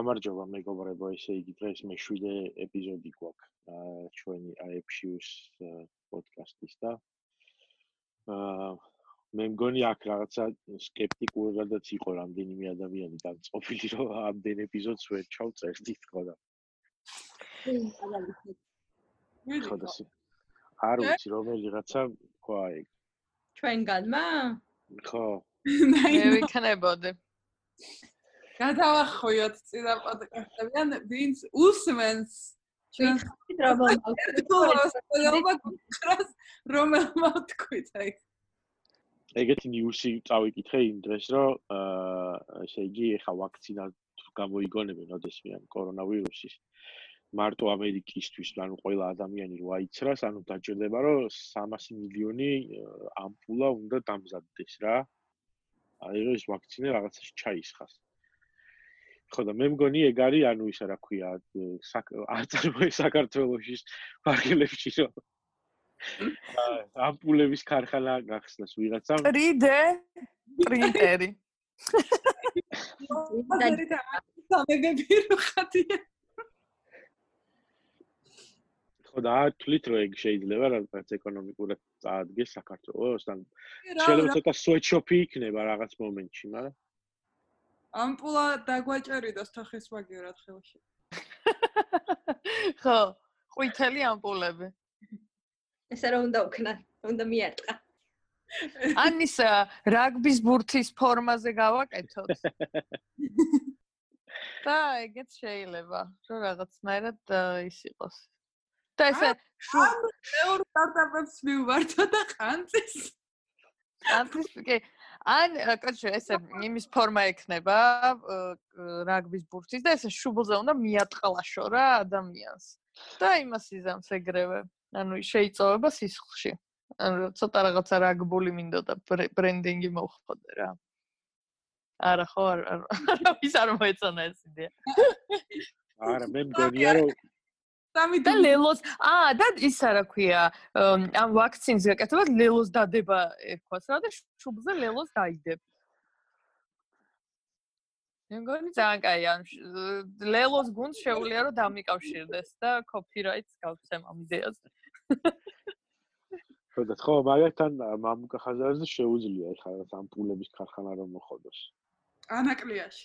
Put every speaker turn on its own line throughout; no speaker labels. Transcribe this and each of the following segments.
გამარჯობა მეგობრებო, ესე იგი დღეს მე-7 ეპიზოდი გვაქვს ჩვენი AFShius პოდკასტის და აა მე მგონი აქ რაღაცა скеპტიკურადაც იყო რამდენიმე ადამიანი განწყობილი, რომ ამდენ ეპიზოდს ვერ ჩავწერდი თქო და. ხო და არ ვიცი რომელიღაცა თქვა ეგ.
ჩვენგანმა?
ხო.
მე ვიქნებოდი. გადავახვიოთ წინა პოდკასტებიდან ვინც უსმენს ჩვენ რომელმა თქვით აი.
ეგეთი ნიუსი წავიკითხე იმ დღეს რომ აა ესე იგი ეხა ვაქცინა გამოიგონებენ ოდესმე ამ კორონავირუსის. მარტო ამერიკისთვის ანუ ყველა ადამიანი რო აიცრას ანუ დაჭირდება რომ 300 მილიონი ამპულა უნდა დამზადდეს რა. აი ეს ვაქცინა რაღაცაში ჩაისხას ხო და მე მგონი ეგ არის ანუ ისა რა ქვია აწარმოე საქართველოსში ფარგლებში რომ ამპულების ქარხანა გახსნას ვიღაცამ
3D პრინტერი
ხო და თulit რო ეგ შეიძლება რაღაც ეკონომიკურად წაადგეს საქართველოს ან შეიძლება ცოტა სუეჩოპი იქნება რაღაც მომენტში მაგრამ
ამპულა დაგვაჭერიდოს თახის მაგივრად ხელში.
ხო,
ყვითელი ამპულები.
ესე რომ უნდა ვქნა, უნდა მიარტყა.
ანის რაგბის ბურთის ფორმაზე გავაკეთოთ. და ეგეც შეიძლება, რომ რაღაცნაირად ის იყოს. და ესე მეორე სტარტაპებს მივმართო და ყანწის. ყანწის კი ან კაცო ესე იმის ფორმა ექნება რაგბის ბურთის და ესე შუბლზე უნდა მიატყლაშო რა ადამიანს და იმას იზამს ეგრევე. ანუ შეიწოვება სისხლში. ანუ ცოტა რაღაცა რაგბული მინდოდა ბრენდინგი მოხდე რა არა ხო არა ის არ მოეწონა ეს იდეა.
არა მე მგონია რომ
სამი და ლელოს აა და ის რა ქვია ამ ვაქცინს გაკეთება ლელოს დადება ერქვას რა და შუბზე ლელოს დაიდებ. მეგონი ძალიან კაი ამ ლელოს გუნდს შეუძლია რომ დამიკავშირდეს და კოპირაიტს გავცემ ამ იდეას.
ხო და ხო მაგალითად მამუკა ხაზარზე შეუძლია ხა ამ პულების ქარხანა რომ მოხდოს
ანაკლიაში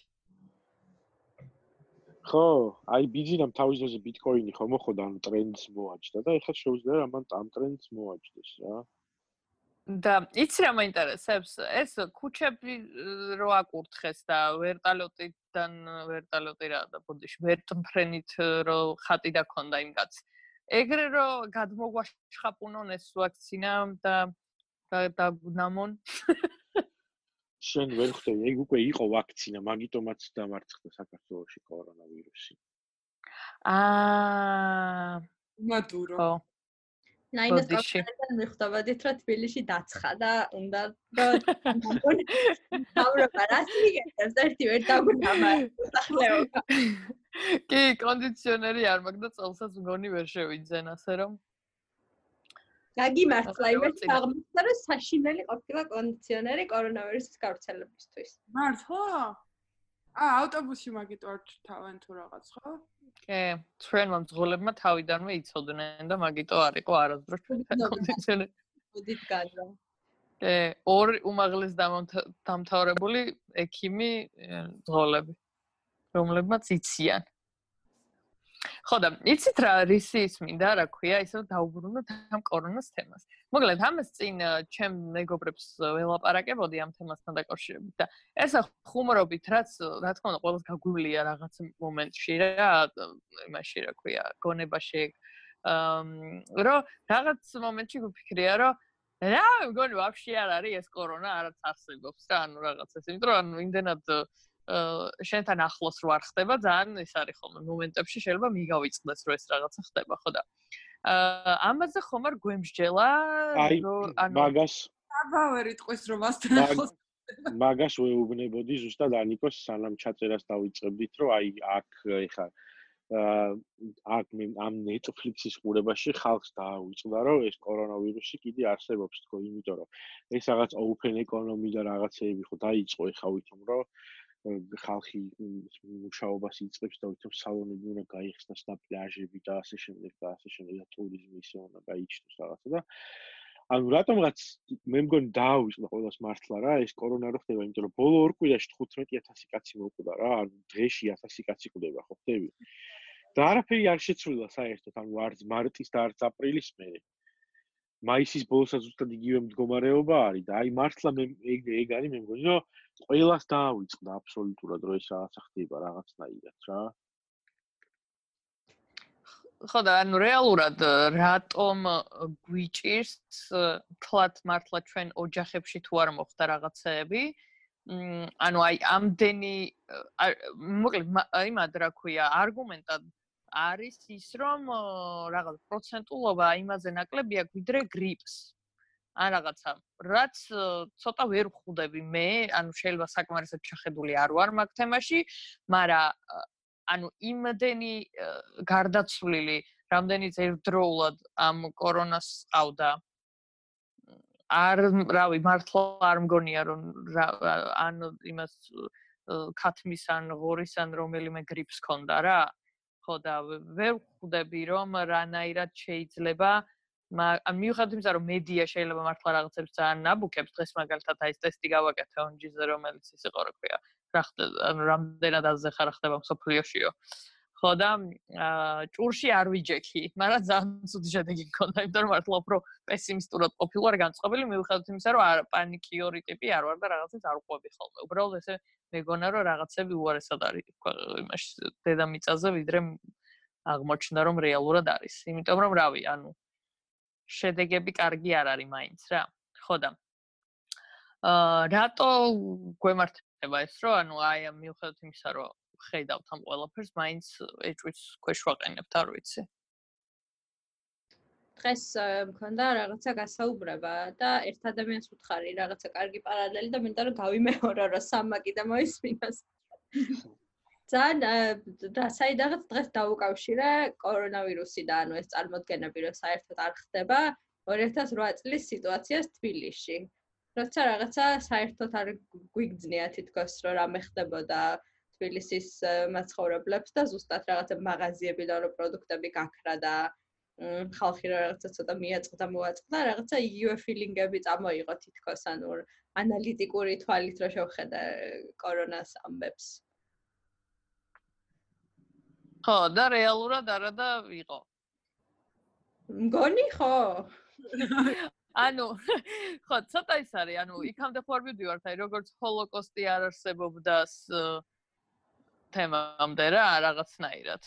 ხო, აი ბიძინამ თავის ძოზე ბიტკოინი ხო მოხდა ანუ ტრენდს მოაჭდა და ეხლა შეუძლია რა მან ამ ტრენდს მოაჭდეს რა.
და იცი რა მაინტერესებს? ეს ქუჩები რო აკურთხეს და ვერტალოტიდან ვერტალოტი რა და ბოდიში ვერტმფრენით რო ხატი დაქონდა იმ კაც. ეგრე რო გადმოგვაშხაპუნონ ეს ვაქცინა და და ნამონ
შენ ვერ ხვდები, ეგ უკვე იყო ვაქცინა, მაგიტომაც დამარცხდა საქართველოში კორონავირუსი.
აა მატურო. ხო.
ნაინას კავშირიდან მიხვდებოდით, რომ თბილისში დაცხა და უნდა დავრობა რა სიგეთებს ერთი ვერ დაგვიამა სახლეობა.
კი, კონდიციონერი არ მაქვს და წელსაც მგონი ვერ შევიძენ ასე რომ
გაგიმართლა იმით აღმოჩნდა რომ საშინელი ყოფილა კონდიციონერი კორონავირუსის გავრცელებისთვის.
მართლა? ა ავტობუსში მაგიტო არ თავენ თუ რაღაც ხო? კი, ჩვენმა მძღოლებმა თავიდანვე იცოდნენ და მაგიტო არ იყო არასდროს კონდიციონერი.
უდით გადა.
კი, ორი უმაღლეს დამთავრებული ექიმი მძღოლები რომლებმაც იციან. ხო და იცით რა რისი ის მინდა რა ქვია ისე დაუბრუნოთ ამ კორონას თემას. მოკლედ ამას წინ ჩემ მეგობრებს ველაპარაკებოდი ამ თემასთან დაკავშირებით და ესა ხუმრობით რაც რა თქმა უნდა ყოველს გაგვილია რაღაც მომენტში რა იმაში რა ქვია გონებაში აა რომ რაღაც მომენტში გვფიქრია რომ რა მგონი ვაფშე არ არის ეს კორონა არც არსებობს რა ანუ რაღაც ეს იმიტომ რომ ანუ იმდენად შენთან ახლოს რო არ ხდება ძალიან ეს არის ხოლმე მომენტებში შეიძლება მიგავიწყდეს რომ ეს რაღაცა ხდება ხო და? აა ამაზე ხომ არ გვემსჯელა
რომ ანუ მაგას
აბავერი ტყვის რომ მასთან ახლოს
მაგას ვეუბნებოდი ზუსტად ანიკოს სანამ ჩაწერას დავიწყებდით რომ აი აქ ეხა აა აქ ამ Netflix-ის ყურებაში ხალხს დააუწყდა რომ ეს კორონავირუსი კიდე არსებობს თქო იმიტომ რომ ეს რაღაც open economy და რაღაცეები ხო დაიწყო ეხა ვითომ რომ ხალხი მუშაობას იწყებს და თვითონ სალონები უნდა გაიხსნას და პლაჟები და ასე შემდეგ და ასე შემდეგ და ტურიზმი ისე უნდა გაიჩნდეს რაღაცა და ანუ რატომღაც მე მგონი დაავიწყდა ყოველას მართლა რა ეს კორონა რო ხდება იმიტომ რომ ბოლო ორ კვირაში 15000 კაცი მოკვდა რა ანუ დღეში 1000 კაცი კვდება ხო ხდები? და არაფერი არ შეცვლილა საერთოდ ანუ არც მარტის და არც აპრილის მერე მაისის ბოლოსაც ზუსტად იგივე მდგომარეობა არის და აი მართლა მე ეგ ეგ არის მე მგონი რომ ყველას დაავიწყდა აბსოლუტურად რომ ეს რაღაცა ხდება რაღაცნაირად რა.
ხო და ანუ რეალურად რატომ გვიჭირს თლათ მართლა ჩვენ ოჯახებში თუ არ მოხდა რაღაცეები? ანუ აი ამდენი მოკლედ იმად რა ქვია არგუმენტად არის ის რომ რაღაც პროცენტულობა იმაზე ნაკლებია გვიდრე გრიპს ან რაღაცა რაც ცოტა ვერ ხვდები მე ანუ შეიძლება საკმარისად ჩახედული არ ვარ მაგ თემაში მაგრამ ანუ იმდენი გარდაცვლილი რამდენი ერთდროულად ამ კორონას ყავდა არ რავი მართლა არ მგონია რომ ან იმას ქათმის ან ღორის ან რომელიმე გრიპს ქონდა რა ხო და ვერ ხვდები რომ რანაირად შეიძლება ან მიუხედავად იმისა რომ მედია შეიძლება მართლა რაღაცებს ძალიან ნაბუქებს დღეს მაგალითად აი ეს ტესტი გავაკეთე ონჯიზე რომელიც ის იყო რა ქვია რა ანუ რამდენად აზე ხარ ხდება მსოფლიოშიო ხო და ჭურში არ ვიჯექი მაგრამ ძალიან ცუდი შედეგი მქონდა იმიტომ რომ მართლა უფრო პესიმისტურად ყოფილვარ განწყობილი მიუხედავად იმისა რომ არ პანიკიორი ტიპი არ ვარ და რაღაცებს არ ყვები ხოლმე. უბრალოდ ესე მეგონა რომ რაღაცები უარესად არის იმაში დედამიწაზე ვიდრე აღმოჩნდა რომ რეალურად არის. იმიტომ რომ რავი ანუ შედეგები კარგი არ არის მაინც რა. ხო და აა რატო გვემართება ეს რომ ანუ აი ამ მიუხედავად იმისა რომ ხედავთ ამ ყველაფერს მაინც ეჭვის ქვეშ ვაყენებთ არ ვიცი
დღეს მქონდა რაღაცა გასაუბრება და ერთ ადამიანს უთხარი რაღაცა კარგი პარალელი და მინდა რომ გავიმეორო რა სამაკი და მოისმინოს. ძალიან და საიდანაც დღეს დაუკავშირე კორონავირუსი და ანუ ეს წარმოქმნები რომ საერთოდ არ ხდება 2008 წლის სიტუაციას თბილისში. როცა რაღაცა საერთოდ არ გვიგძნია თითქოს რომ რამე ხდებოდა თბილისის მაცხოვრებლებს და ზუსტად რაღაცა მაღაზიებიდან რომ პროდუქტები გაქრა და ხალხი რა რაღაცა ცოტა მიაწყდა მოაწყდა რაღაცა იგივე ფილინგები წამოიღო თითქოს ანუ ანალიტიკური თვალით რო შევხედა კორონას ამბებს
ხო და რეალურად არა და იყო.
მგონი ხო?
ანუ ხო ცოტა ის არის ანუ იქამდე ხო არ მივდივართ აი როგორც ჰოლოკოსტი არ არსებობდა თემამდე რა, რაღაცნაირად.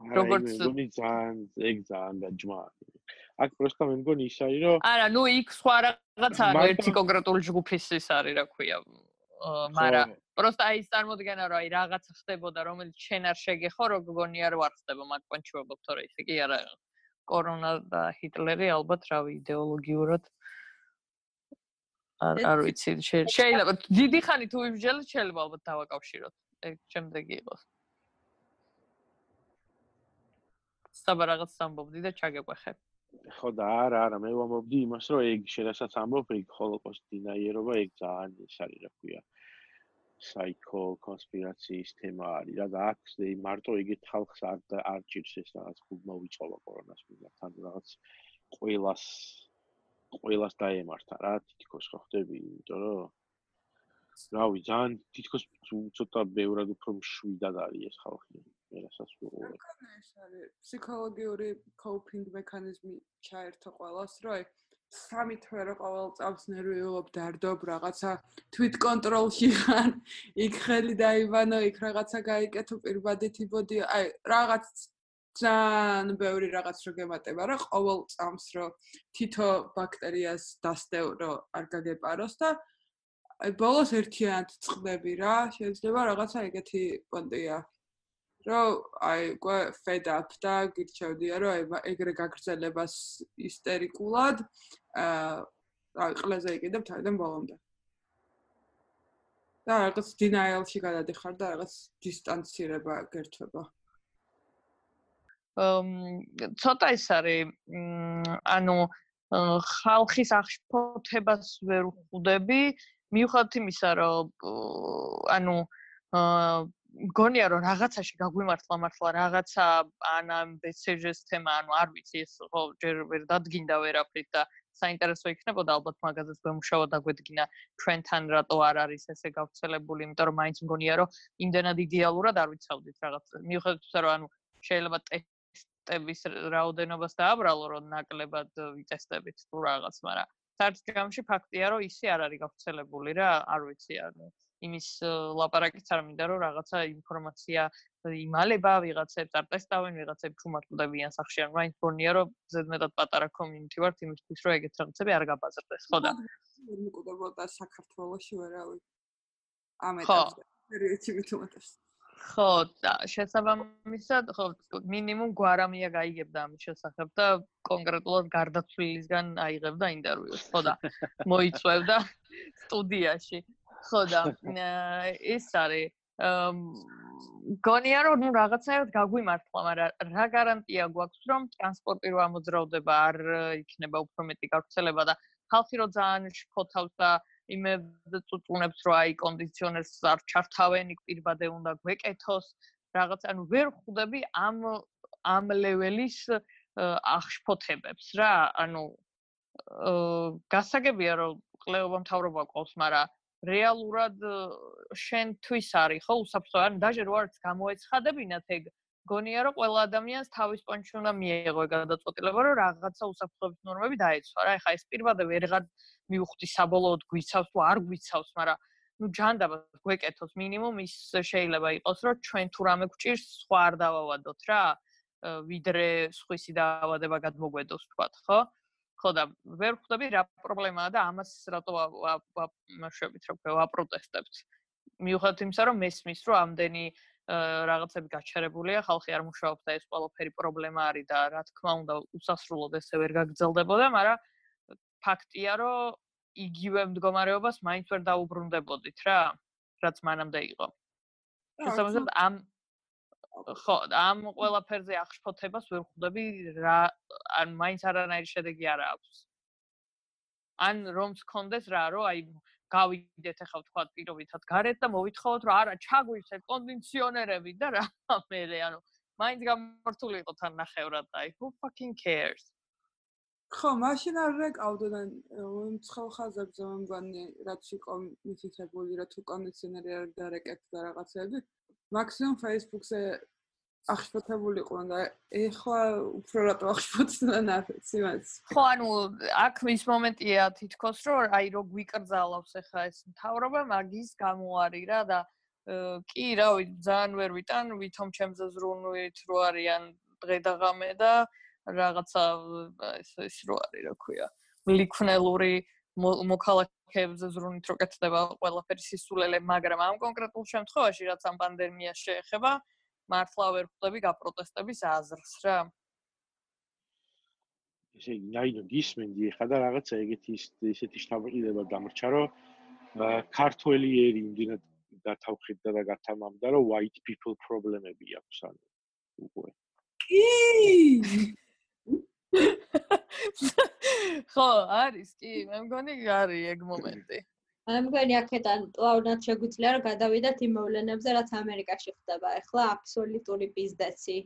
როგორც გონი ძალიან ეგ ძალიან გაჯმა. აქ просто მე მგონი ის არის რომ
არა, ნუ იქ სხვა რაღაცა ერთი კონკრეტული ჯგუფის ის არის, რა ქვია. მაგრამ просто აი წარმოდგენა რომ აი რაღაცა ხდებოდა, რომელიც შენ არ შეგეხო, რო გგონია რომ არ ხდება მათ პანჩუობა, თორე ისე კი არა. კორონა და ჰიტლერი ალბათ რავი იდეოლოგიურად არ არ ვიცი შეიძლება დიდი ხანი თუ იმჟელ შეიძლება ალბათ დავაკავშიროთ ეგ შემდეგი იყოს საბა რაღაც ამბობდი და ჩაგეყვეხე.
ხო და არა, არა, მე ვამბობდი იმას, რომ ეგ შედასაც ამბობ, ეგ ჰოლოკოსტ დინაიერობა, ეგ ძალიან ის არის, რა ქვია. საიქო კონსპირაციის თემა არის რა და აქ მარტო ეგეთ ხალხს არ არ ჭირს ეს რაღაც გულ მოვიწყობა კორონას მიმართ, ან რაღაც ყოველას ყოველას დაემართა რა, თითქოს ხო ხდები, იმიტომ რომ რავი, ძალიან თითქოს ცოტა ბევრად უფრო მშვიდად არის ეს ხალხი.
რასაც ვუყურებ. ეს არის ფსიქოლოგიური კოპინგ მექანიზმი ჩაერთო ყოველას, რომ სამი თვე რო ყოველ წამს ნერვიულობ დარდობ რაღაცა თვით კონტროლში ხარ, იქ ხელი დაივანო, იქ რაღაცა გაიკეთო პირბადით იბოდი, აი რაღაც ძალიან ბევრი რაღაც რო გემატება რა ყოველ წამს რო თითო ბაქტერიას დასდევ რო არ გაგეპაროს და აი ბოლოს ერთიანად წხდები რა შეიძლება რაღაცა ეგეთი პონტია. რომ აი უკვე fed up და გირჩევდია რომ აი ეგრე გაგრძელებას ისტერიკულად აა აი ყველაზე იყიდებ თავიდან ბოლომდე. და რაღაც denial-ში გადადიხარ და რაღაც დისტანცირება გერთვება
ცოტა ის არის ანუ ხალხის აღშფოთებას ვერ ხვდები მიუხედავად იმისა, რომ ანუ მგონია რომ რაღაცაში გაგვიმართლა მართლა რაღაცა ან ამ ბესეჟეს თემა, ანუ არ ვიცი ეს ხო ჯერ ვერ დადგინდა ვერაფრით და საინტერესო იქნებოდა ალბათ მაგაზეც გამუშავა დაგვედგინა ჩვენთან რატო არ არის ესე გავრცელებული, იმიტომ რომ მაინც მგონია რომ იმდენად იდეალურად არ ვიცავდით რაღაც. მიუხედავად იმისა რომ ანუ შეიძლება ტესტების რაოდენობას დააბრალო რომ ნაკლებად ვიტესტებით თუ რაღაც, მაგრამ საერთოდ ჯამში ფაქტია რომ ისე არ არის გავრცელებული რა, არ ვიცი ანუ იმის ლაპარაკიც არ მინდა რომ რაღაცა ინფორმაცია იმალება ვიღაცებს არ ტესტავენ ვიღაცებს ჩუმარტყდებიან სახში ან მაინც გონია რომ ზედმეტად პატარა კომიუნიტი ვართ იმისთვის რომ ეგეთ რაღაცები არ გაბაზრდეს ხო და?
ვერ მკვდებოდა საქართველოსში ვერავი. ამ ეტაპზე. პერიოდში მithumetas
ხო და შესაბამისად ხო მინიმუმ გვარამია გაიგებდა ამ შესახებ და კონკრეტულად გარდაცვლილისგან აიღებდა ინტერვიუს ხო და მოიწევდა სტუდიაში. ხო და ეს არის გონია რომ რაღაცაერთ გაგვიმართლა, მაგრამ რა გარანტია გვაქვს რომ ტრანსპორტი რო ამოძრავდება არ იქნება უფრო მეტი გავრცელება და ხალხი რო ძალიან შეხოთავს და იმე წუწუნებს რო აი კონდიციონერს არ ჩართავენ, იქ პირბადე უნდა გვეკეთოს რაღაც ანუ ვერ ხვდები ამ ამ ლეველის აღშფოთებებს რა ანუ გასაგებია რომ ყლეობა მთავრობა ყავს, მაგრამ რეალურად შენთვის არის ხო უსაფრთხო ან დაჟე რო არც გამოეცხადებინათ ეგ გონია რომ ყველა ადამიანს თავის პონჩი უნდა მიეღო გადაწყვეტილება რომ რაღაცა უსაფრთხოების ნორმები დაეცვა რა. ეხა ეს პირბადე ვერღარ მიუხვდი საბოლოოდ გვიცავს თუ არ გვიცავს მაგრამ ну ჯანდაბა გვეკეთოს მინიმუმ ის შეიძლება იყოს რომ ჩვენ თუ რამე გვჭირს სხვა არ დავავადოთ რა. ვიდრე სხვისი დაავადება გადმოგვედოს თქვა ხო? ხო და ვერ ხვდები რა პრობლემაა და ამას რატო ვაშვებით რომ ვაპროტესტებთ. მიუხედავად იმისა რომ მესმის რომ ამდენი რაღაცები გაჩერებულია. ხალხი არ მუშაობს და ეს ყველაფერი პრობლემა არის და რა თქმა უნდა უსასრულოდ ესე ვერ გაგრძელდებოდა მაგრამ ფაქტია რომ იგივე მდგომარეობას მაინც ვერ დაუბრუნდებოდით რა რაც მანამდე იყო. შესაბამისად ამ ხო, ამ ყველაფერზე აღშფოთებას ვერ ხვდები რა ან მაინც არანაირი შედეგი არ აქვს. ან რომ გქონდეს რა, რომ აი გავიდეთ ახლა თქვა პირობითად გარეთ და მოვითხოვოთ რომ არა ჩაგვიცეთ კონდიციონერები და რა მერე ანუ მაინც გამართული იყო თან ნახევრად აი who fucking cares?
ხო, მაშინ არ რეკავდნენ მცხელ ხაზებზე მომგანი რაც იყო მითითებული რა თუ კონდიციონერი არ დარეკეთ და რაღაცები მაქსიმუმ Facebook-ზე აღშფოთებულიყო და ეხლა უფრო რატო აღშფოთდნენ ახაც იმას.
ხო ანუ აქ ის მომენტია თითქოს რომ აი რო გვიკრძალავს ახლა ეს მთავრობა მაგის გამო არის რა და კი რავი ძალიან ვერ ვიტან ვითომ ჩემზე ზრუნვით რო არიან დღე და ღამე და რაღაცა ეს ის რო არის რა ქვია ლიქნელური მოქალაქეებზე ზრუნით რო კეთდება ყველაფერი სისულელე, მაგრამ ამ კონკრეტულ შემთხვევაში, რაც ამ პანდემიას შეეხება, მართლა ვერ ხვდები გაპროტესტების აზრს რა.
ესე იგი, ნაიდო გისმენდი ხა და რაღაცა ეგეთი ისეთი შთაბეჭდილება დამრჩა, რომ ქართველი ერი იმდენად გათავხედდა და გათამამდა, რომ white people პრობლემები აქვს ანუ უკვე.
კი!
ხო, არის კი, მე მგონი არის ეგ მომენტი.
მე მგონი აქედან პლაუნად შეგვიძლია რომ გადავიდეთ იმ მოვლენებზე, რაც ამერიკაში ხდება. ახლა აბსოლუტური ბიზნესი.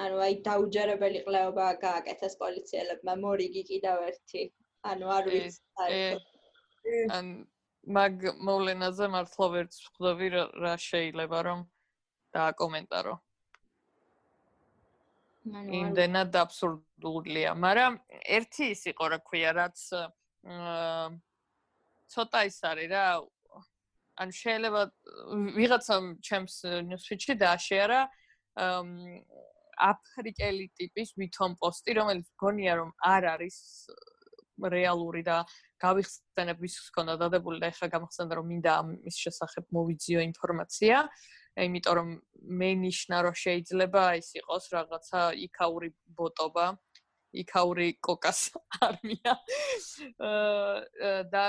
ანუ აი დაუჯერებელი ყლეობა გააკეთეს პოლიციელებმა, მორიგი კიდევ ერთი. ანუ არ ვიცი.
ან მაგ მოვლენაზე მართლა ვერც ვხვდები რა შეიძლება რომ დააკომენტარო. იმდენად აბსურდულია, მაგრამ ერთი ის იყო, რა ქვია, რაც აა ცოტა ის არის რა. ან შეიძლება ვიღაცამ ჩემს ნიუსფიჩში დააშერა აფრიკელი ტიპის ვითომ პოსტი, რომელიც გონია რომ არ არის რეალური და გავიხსენებ ვის ჰქონდა დადებული და ეხლა გამახსენდა რომ მინდა ამის შესახებ მოვიძიო ინფორმაცია. იმიტომ რომ მე ნიშნა რომ შეიძლება ის იყოს რაღაცა იქაური ბოტობა იქაური კოკას არმია და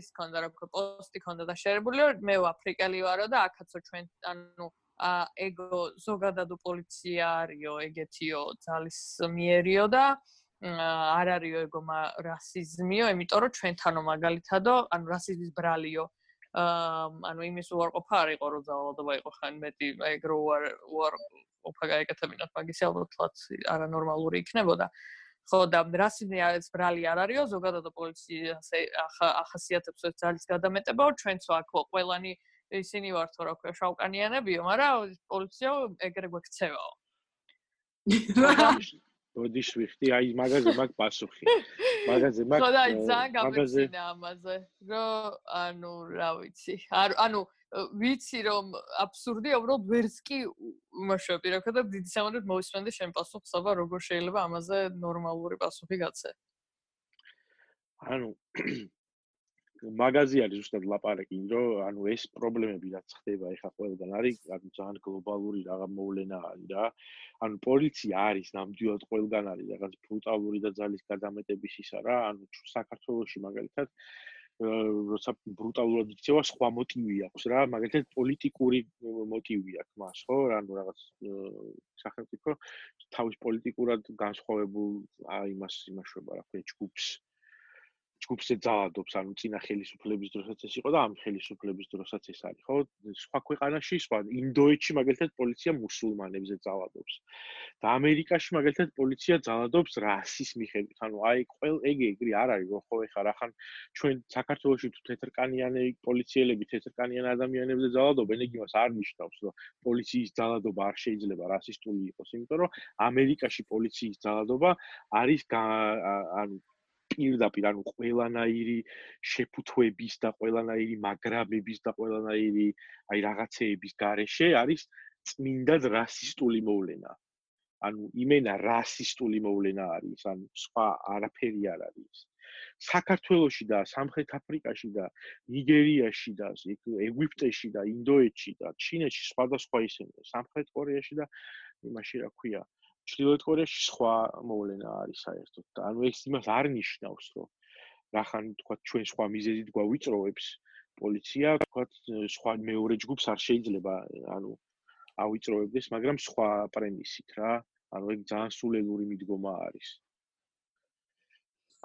ის კონდა რა პოსტი კონდა და შეერებული რომ მე აფრიკელი ვარო და აქაცო ჩვენ ანუ ა ეგო ზოგადად პოლიცია არისო ეგეთიო ძალის მიერიო და არ არისო ეგო რასიზმიო, იმიტომ რომ ჩვენთანო მაგალითადო, ანუ რასიზმის ბრალიო. აა ანუ იმის უარყოფა არ იყო რომ ძალადობა იყო ხან მეტი ეგ რო უარ უარ ყოფა გაეკეთებინათ მაგის ალბათად არანორმალური იქნებოდა. ხო და რასიზმი არის ბრალი არ არისო, ზოგადად პოლიციას ახასიათებს ეს ძალის გადამეტებაო, ჩვენც აქ ყველანი ისინი ვართ რა ქვია შავკანიანებიო, მაგრამ პოლიცია ეგრე გვექცევაო.
ბოდიშ ვიხდი, აი მაგაზე მაგ პასუხი. მაგაზე მაგ
ხო და ძალიან გამეცინა ამაზე, რომ ანუ რა ვიცი, ანუ ვიცი რომ აბსურდია, უბრალოდ ვერც კი უმაშობი რა ქვია და დიდი სამანდრით მოვისმენდი შენ პასუხს, აბა როგორ შეიძლება ამაზე ნორმალური პასუხი გაცე.
ანუ მაგაზი არის უბრალოდ ლაპარაკი, რომ ანუ ეს პრობლემები რაც ხდება ეხა ყველგან არის, ანუ ძალიან გლობალური რაღა მოვლენა არის რა. ანუ პოლიცია არის ნამდვილად ყველგან არის რაღაც ბრუტალური და ძალის გადამეტების ისა რა. ანუ საქართველოსში მაგალითად როცა ბრუტალურად იქცევა სხვა მოტივი აქვს რა, მაგალითად პოლიტიკური მოტივი აქვს მას, ხო? ანუ რაღაც სახელმწიფო თავის პოლიტიკურად განსხვავებულ აი იმას იმაშობა რა, ჯგუფს ჯგუფზე ძალადობს, ანუ ძინა ხელისუფლების დროსაც ეს იყო და ამ ხელისუფლების დროსაც ეს არის, ხო? სხვა ქვეყანაში, სხვა ინდოეთში მაგალითად პოლიცია მუსულმანებზე ძალადობს. და ამერიკაში მაგალითად პოლიცია ძალადობს რასის მიხედვით. ანუ აი, ყველ ეგ ეგრე არ არის, რომ ხო ეხა რახან ჩვენ საქართველოსში თუ თეთრკანიანი პოლიციელები თეთრკანიან ადამიანებზე ძალადობენ, ეგ იმას არ ნიშნავს, რომ პოლიციის ძალადობა არ შეიძლება რასისტული იყოს, იმიტომ რომ ამერიკაში პოლიციის ძალადობა არის ანუ პირდაპირ ანუ ყველანაირი შეფუთვების და ყველანაირი მაგრაბების და ყველანაირი აი რაღაცეების გარეშე არის წმინდად რასისტული მოვლენა. ანუ იმენა რასისტული მოვლენა არის, ანუ სხვა არაფერი არ არის. საქართველოსში და სამხრეთ აფრიკაში და ნიგერიაში და ეგვიპტეში და ინდოეთში და ჩინეთში სხვადასხვა ისინი, სამხრეთ კორეაში და იმაში რა ქვია, ჩრდილოეთ კორეაში სხვა მოვლენა არის საერთოდ და ანუ ეს იმას არ ნიშნავს რომ რახან თქვა ჩვენ სხვა მიზეზით გვავიწროებს პოლიცია თქვა სხვა მეორე ჯგუფს არ შეიძლება ანუ ავიწროებდეს მაგრამ სხვა პრემისით რა ანუ ეგ ძალიან სულელური მიდგომა არის.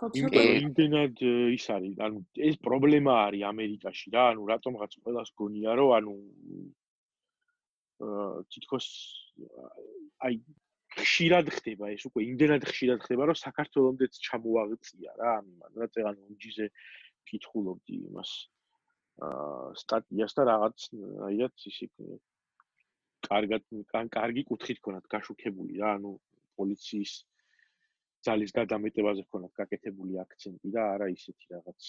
იმდენად ის არის ანუ ეს პრობლემა არის ამერიკაში რა ანუ რატომღაც ყველას გონია რომ ანუ აა თითქოს აი ხშირად ხდება ეს უკვე იმდენად ხშირად ხდება რომ საქართველოსდეც ჩამოაღწია რა ამან რა წეგან უნჯიზე ფითხულობდი იმას აა სტატიას და რაღაც აიაც ისე კარგად კან კარგი კუთხით ქონათ გაშუქებული რა ანუ პოლიციის ძალის გადამეტებაზე ქონათ გაკეთებული აქცენტი და არა ისეთი რაღაც.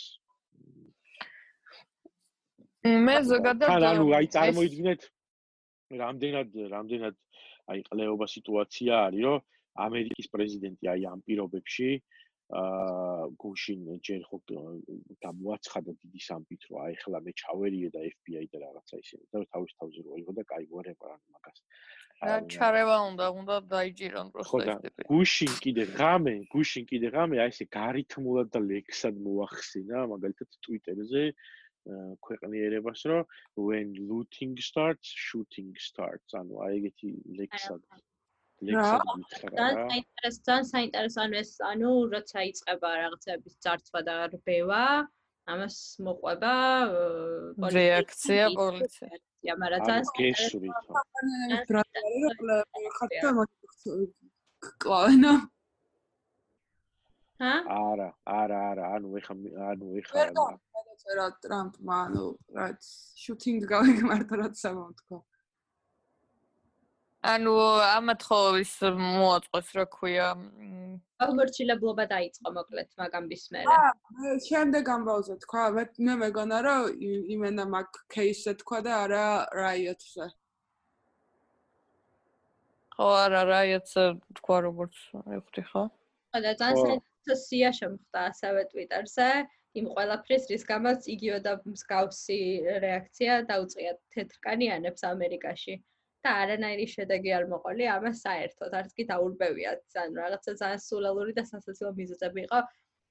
მე ზოგადად
ანუ აი წარმოიდგინეთ რამდენად რამდენად აი ყლეობა სიტუაცია არის, რომ ამერიკის პრეზიდენტი აი ამ პირობებში აა გუშინ ჯერ ხო გამოაცხადა დიდი სამბით, რომ აი ხლა მე ჩავერიე და FBI და რაღაცა ისინი და თავის თავზე რო იყო და кай გვერება რა მაგას.
რა ჩარევა უნდა, უნდა დაიჭირონ პროსტო ეს ტიპი.
გუშინ კიდე ღამე, გუშინ კიდე ღამე აი ესე გარითმულად და ლექსად მოახსინა მაგალითად Twitter-ზე ქვეყნიერებას რომ when looting starts shooting starts. ანუ აი ეგეთი ლექსად ლექსად მითხრა რა?
ძალიან საინტერესო. ანუ ეს ანუ როცა იწება რაღაცების ძარცვა და რბევა ამას მოყვება
რეაქცია პოლიცია.
ია მაგრამ ძალიან
გესურით
ხართა კლავენა
ჰა?
არა, არა, არა, ანუ ეხა ანუ ეხა
არა. რა ტრამპმა ანუ რაც შუტინგ გავეგმართა რაც ამოვთქვა.
ანუ ამათ ხო ის მოაწყვეს რა ქვია
აღმორჩილებლობა დაიწყო მოკლედ მაგამის მერე.
აა შემდეგ ამბავზე თქვა მე მე მეგონა რომ იმენა მაგ кейსზე თქვა და არა რაიოტზე.
ხო არა რაიოტზე თქვა როგორც ეხუთი ხო?
ხო და ძალიან საინტერესოა შემხდა ასევე Twitter-ზე. იმ ყველაფრის რის გამოც იგივე და მსგავსი რეაქცია დაუწყია თეთრკანიანებს ამერიკაში. და არანაირი შედეგი არ მოყოლი ამას საერთოდ არც კი დაურბევიათ ან რაღაცა ძალიან სულელური და სასაცილო მიზეზები იყო.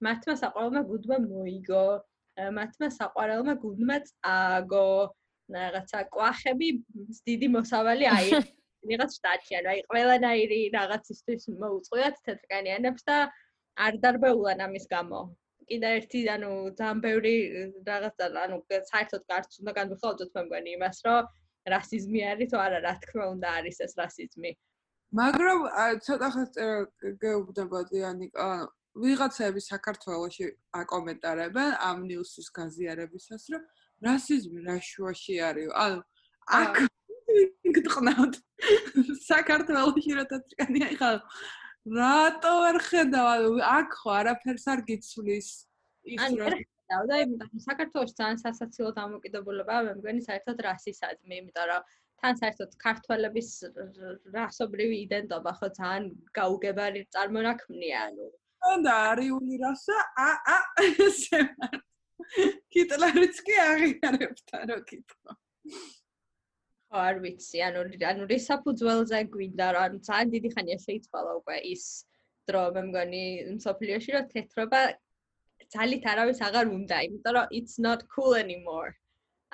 მართმა საყვარელმა გუნდმა მოიგო. მართმა საყვარელმა გუნდმა წააგო რაღაცა კვახები დიდი მოსავალი აი რაღაც შტატში ანუ აი ყველანაირი რაღაცისთვის მოუწყვიათ თეთრკანიანებს და არ დარბეულან ამის გამო. კიდე ერთი, ანუ ძალიან ბევრი რაღაცა, ანუ საერთოდ გარც უნდა განვიხილოთ მე მგონი იმას, რომ რასიზმი არის თუ არა, რა თქმა უნდა არის ეს რასიზმი.
მაგრამ ცოტა ხანს გეუბნებოდი ანიკა, ვიღაცები საქართველოში აკომენტარებენ ამ ნიუსის გაზიარებისას, რომ რასიზმი რა შუაში არის. ანუ აქ გიტყნავთ საქართველოში რა თქმა უნდა რატო არ ხედავ? აქ ხო არაფერს არ გიცვლის. ის რა
და იმიტომ საქართველოს ძალიან სასაცილო დამოკიდებულება მე მგონი საერთოდ რასისადმი, იმიტომ რომ თან საერთოდ ქართველების რასობრივი იდენტობა ხო ძალიან გაუგებარი წარმონაქმნია, ანუ.
და არიული რასა ა ა ესე კიტლერიც კი აღიარებთ რა კითხვა
არ ვიცი ანუ ანუ რისაფუძველზე გვინდა რა ანუ ძალიან დიდი ხანია შეიცვალა უკვე ის დრო მე მგონი სოფლიოში რომ თეთრობა ძალით არავის აღარ უნდა იმიტომ რომ it's not cool anymore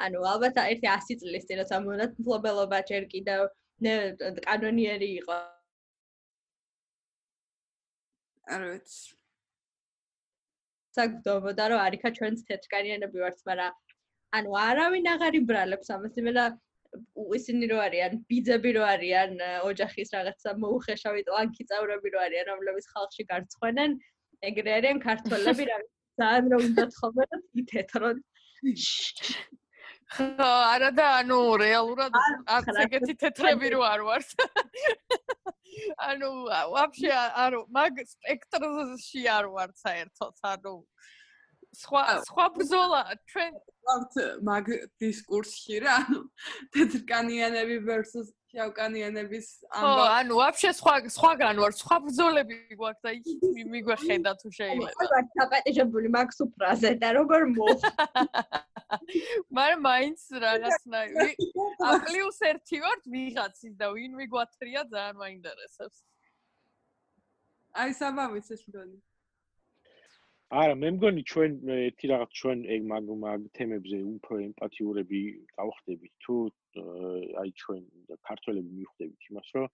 ანუ ალბათ ერთი 100 წლის წინ როცა მონათმფლობელობა ჯერ კიდევ კანონიერი იყო
არ ვიცი.
საერთოდ რომ არიქა ჩვენს თეთრკანიანები ვართ, მაგრამ ანუ არავინ აღარ იბრალებს ამას, იმიტომ ისინი რო არიან, ბიძები რო არიან, ოჯახის რაღაცა მოუხეშავი ტლანკი წავრები რო არიან, რომლებიც ხალხში გარცხვენენ, ეგრე არიან ქართველები, რა ძალიან რო უნდა თხოვენ თეთრონ.
ხო, არა და ანუ რეალურად არც ეგეთი თეთრები რო არ ვართ. ანუ ვაფშე არ მაგ სპექტრში არ ვარ საერთოდ ანუ სხვა სხვა ბრძოლა. ჩვენ
ვართ მაგ დისკურსში რა ანუ თეთრკანიანები versus შავკანიანების
ამბავი ხო ანუ ვაფშე სხვა სხვაგან ვარ სხვა ბრძოლები გვაქვს და იქ მიგვეხედა თუ შეიძლება.
ვარ საპატეჟებული მაგ სუფრაზე და როგორ მო
მაგრამ მაინც რაღაცნაირი ა პლუს 1 ვარ ვიღაცის და ვინ მიგვათრია ძალიან მაინტერესებს.
აი საბავიც ეს მგონი
არა მე მგონი ჩვენ ერთი რაღაც ჩვენ მაგ მაგ თემებზე უფრო ემპათიურები გავხდებით თუ აი ჩვენ ქართველები მიხვდებით იმას რომ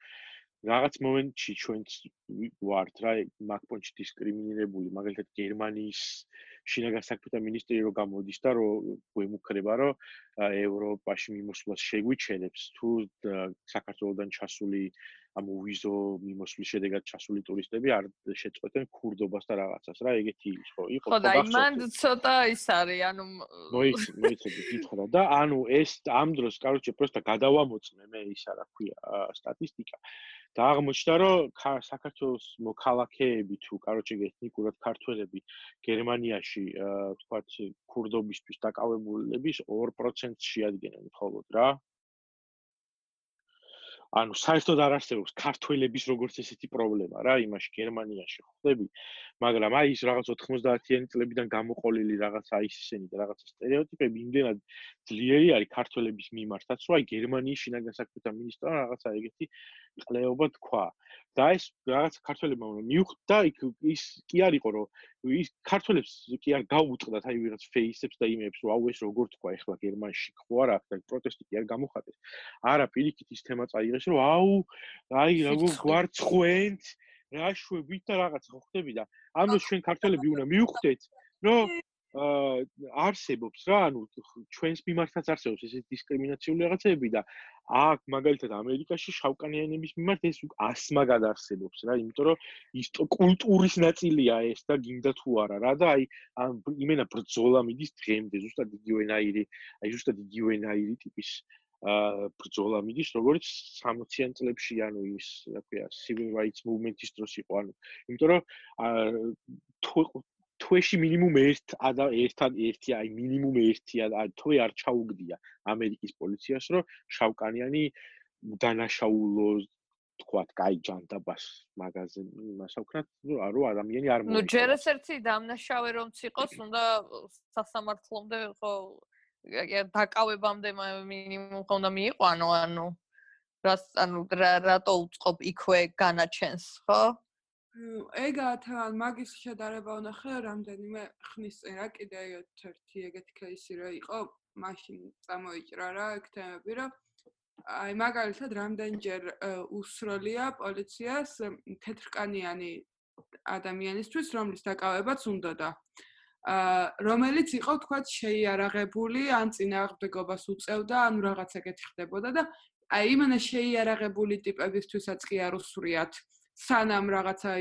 რაღაც მომენტში ჩვენც ვართ რა მაგ პონჩი დისკრიმინირებული მაგალითად გერმანიის შინაგან საქმეთა მინისტრი რო გამოდის და რო გვემუქრება რომ ევროპაში მიმოსვლას შეგვიჩენებს თუ საქართველოსდან ჩასული ამ ვიზო მიმოსვლის შედეგად ჩასული ტურისტები არ შეწყვეტენ ქურდობას და რაღაცას რა ეგეთი ის ხო იყო
ხო და იმან ცოტა ის არის ანუ
მოიც მოიცოდი კითხვა და ანუ ეს ამ დროს კაროჩე პროსტა გადავამოწმე მე ისა რა ქვია სტატისტიკა. და აღმოჩნდა რომ საქართველოს მოქალაქეები თუ კაროჩე ეთნიკურად ქართველები გერმანიაში თქვათ ქურდობისთვის დაკავებულების 2%-ს შეადგენენ მხოლოდ რა ანუ საერთოდ არ არსებობს ქართველების როგორც ესეთი პრობლემა რა იმაში გერმანიაში ხვდები მაგრამ აი ის რაღაც 90-იანი წლებიდან გამოყოლილი რაღაცა ის ისენი და რაღაცა стереოტიპები იმდენად ძლიერი არის ქართველების მიმართაც, რომ აი გერმანიის შინაგან საქმეთა მინისტრმა რაღაცა ეგეთი ყლეობა თქვა. და ეს რაღაც ქართველებმა მიუხვდა იქ ის კი არ იყო, რომ ის ქართველებს კი არ გაუწყდათ აი ვიღაც ფეისებს და იმებს, რომ აუ ეს როგორ თქვა ეხლა გერმანში ხო არა და პროტესტი კი არ გამოხატეს. არა, პირიქით ის თემა წაიღეს, რომ აუ აი როგორ გვარცხვენთ რა შვებით და რაღაც ხო ხდები და ამას ჩვენ ქართველები უნდა მიუხვდეთ რომ არსებობს რა, ანუ ჩვენს მიმართაც არსებობს ესეთი დისკრიმინაციული რაღაცები და აქ მაგალითად ამერიკაში შავკანიანების მიმართ ეს ასმაგად არსებობს რა, იმიტომ რომ ის კულტურის ნაწილია ეს და გინდა თუ არა რა და აი იმენა ბრძოლა მიდის დღემდე ზუსტად იგივენაირი, აი ზუსტად იგივენაირი ტიპის აა ბრძოლა მიდის, როგორც 60-იან წლებში, ანუ ის, რა ქვია, civil rights movement-ის დროს იყო, ანუ იმიტომ რომ თვეში მინიმუმ ერთ ერთთან ერთი, აი მინიმუმ ერთი თვე არ ჩაუგდია ამერიკის პოლიციას, რომ შავკანიანი დანაშაულო თქვათ, კაი ჯანდაბას მაღაზი მასავქნათ, რომ ადამიანი არ
მოიყვანს. ნუ ჯერ ეს ერთი დამნაშავე რომც იყოს, უნდა სასამართლომდე ხო დაკავებამდე მინიმუმ ხომ და მიიყვანო, ანუ რას ანუ რატო უწყობ იქვე განაჩენს, ხო?
ეგა თან მაგის შედარება ვნახე რამდენიმე ხნის წინ რა კიდე ერთ-ერთი ეგეთი кейსი რა იყო, მაშინ წამოიჭრა რა ეგ თემები რა. აი მაგალითად რამდენჯერ უსროლია პოლიციას თეთრკანიანი ადამიანისთვის, რომლის დაკავებაც უნდა და რომელიც იყო თქვა შეიარაღებული ან წინააღმდეგობას უწევდა, ანუ რაღაც ეგეთი ხდებოდა და აი იმანა შეიარაღებული ტიპებისთვისაც კი არ უსვრიათ სანამ რაღაცა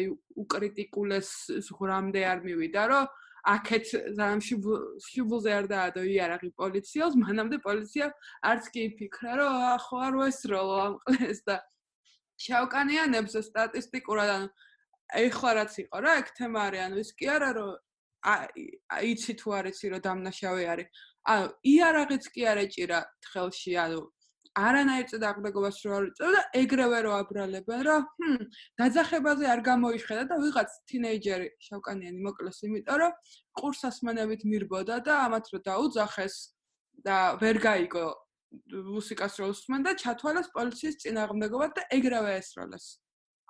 უკრიტიკულეს ზღრამდე არ მივიდა, რომ აქეთ ზამში შუბულზე არ დაადო იარაღი პოლიციელს, მანამდე პოლიცია არც კი ფიქრა, რომ ახო არ ვესროლო ამ ყლეს და შავკანიანებს სტატისტიკურად ანუ ეხლა რაც იყო რა, ეგ თემა არის, ანუ ის კი არა რომ აიცი თუ არ იცი რომ დამნაშავე არის. ანუ იარაღიც კი არ ეჭირა თხელში, ანუ არანაირ წდაღბეგობას რო არ წევდა, ეგრევე რო აბრალებენ, რომ ჰმ, დაძახებაზე არ გამოიხედა და ვიღაც თინეიჯერი შავკანიანი მოკლეს, იმიტომ რომ ყურსასმენებით მირბოდა და ამათ რო დაუძახეს და ვერ გაიგო მუსიკას რო უსმენ და ჩათვალეს პოლიციის წინააღმდეგობა და ეგრევე ესროლეს.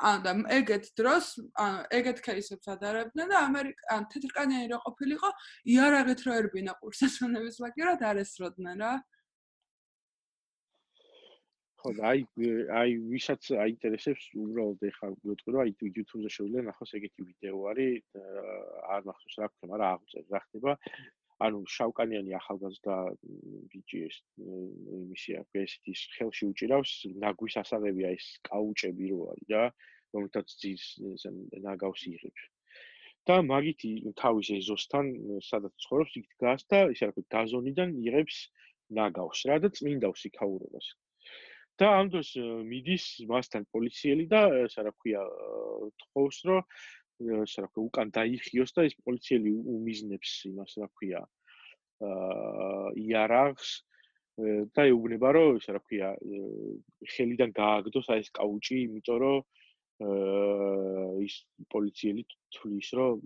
ან და ეგეთ დროს ან ეგეთ кейსებს ადარებდნენ და ამერიკა ან თეთრკანიანი რო ყოფილიყო იარაღით რო ერბინა ყურსასმენების ლაკირად არ ესროდნენ რა.
ხო და აი აი ვისაც აინტერესებს უბრალოდ ეხა მეთქვი რომ აი YouTube-ზე შეუძლია ნახოს ეგეთი ვიდეო არის არ მახსოვს რა ქვია მაგრამ აღწევ რა ხდება. ანუ შავკანიანი ახალგაზრდა ბიჭი ეს იმისია ფესტის ხელში უჭირავს ნაგვის ასაღებია ეს კაუჭები რო არის და რომელთაც ძის ნაგავს იღებს. და მაგითი თავის ეზოსთან სადაც ცხოვრობს იქ დგას და ისე რა ქვია გაზონიდან იღებს ნაგავს რა და წმინდავს იქაურობას. და ამ დროს მიდის მასთან პოლიციელი და ესა რა ქვია თხოვს რომ რა ქვია უკან დაიხიოს და ეს პოლიციელი უმიზნებს იმას რა ქვია აა იარაღს და ეუბნება რომ ესა რა ქვია ხელიდან გააგდოს აი ეს კაუჭი იმიტომ რომ აა ის პოლიციელი თulis რომ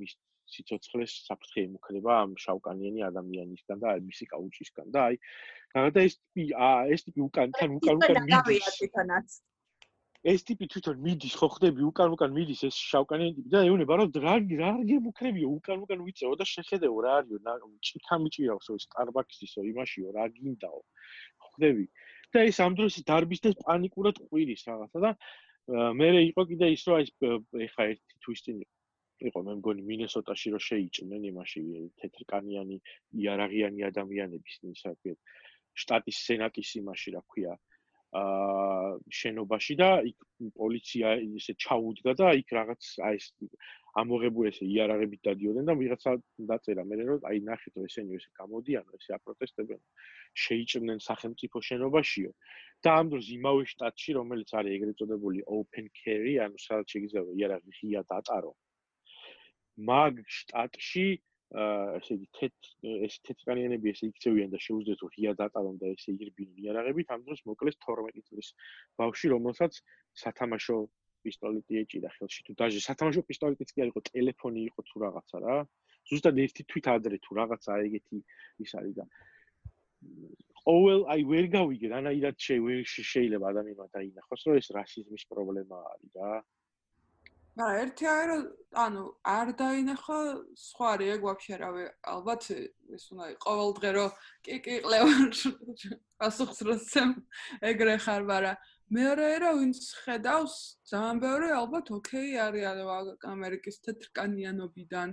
მის სიცოცხლეს საფრთხე იმუქრება ამ შავკანიანი ადამიანისგან და მისი კაუჭისგან და აი რაღაცა ეს ტიპი აა ეს ტიპი უკან თან უკან უკან მიდის ეს ტიპი თვითონ მიდის ხო ხდები უკან უკან მიდის ეს შავკანიანი და ეუბნება რომ რა რა გემუქრებიო უკან უკან ვიწეო და შეხედეო რა არისო ჭიქა მიჭირავს ეს სტარბაქსისო იმაშიო რა გინდაო. ხდები. და ეს ამ დროს დარბის და პანიკურად ყვირის რაღაცა და მე მე იყო კიდე ის რომ აი ეხა ერთი თვისტი იყო მე მგონი მინესოტაში რომ შეიჭნენ იმაში თეთრკანიანი იარაღიანი ადამიანების ისა ქვია შტატის სენატის იმაში რა ქვია შენობაში და იქ პოლიცია ისე ჩაუდგა და იქ რაღაც აი ეს ამოღებული ესე იარაღებით დადიოდნენ და ვიღაცა დაწერა მე რომ აი ნახეთ რომ ესენი ესე გამოდიან ესე აპროტესტებენ შეიჭრნენ სახელმწიფო შენობაშიო და ამ დროს იმავე შტატში რომელიც არის ეგრეთ წოდებული open carry ანუ სადაც შეიძლება იარაღი ღია დატარო მაგ შტატში ესე იგი თეთ ეს თეთრკანიანები ესე იქცევიან და შეუძლიათ რომ ღია დატარონ და ესე ირბინონ იარაღებით ამ დროს მოკლეს 12 წლის ბავში რომელსაც სათამაშო პისტოლეტი ეჭირა. ხელში თუ დაჟე სათამაშო პისტოლეტიც კი არ იყო ტელეფონი იყო თუ რაღაცა რა. ზუსტად ერთი თვით ადრე თუ რაღაცა ეგეთი ის არის და ყოველ აი ვერ გავიგე რანაირად შეიძლება ადამიანმა დაინახოს რომ ეს რასიზმის პრობლემა არის რა
რა ერთი რომ ანუ არ დაინახა სხვა ეგ ვაფშე რავი ალბათ ეს უნდა იყოს ყოველ დღე რომ კი კი ყლევარ პასუხს როცემ ეგრე ხარ მაგრამ მეორე რომ ვინც ხედავს ძალიან ბევრი ალბათ ოკეი არის ამერიკის თეთრკანიანობიდან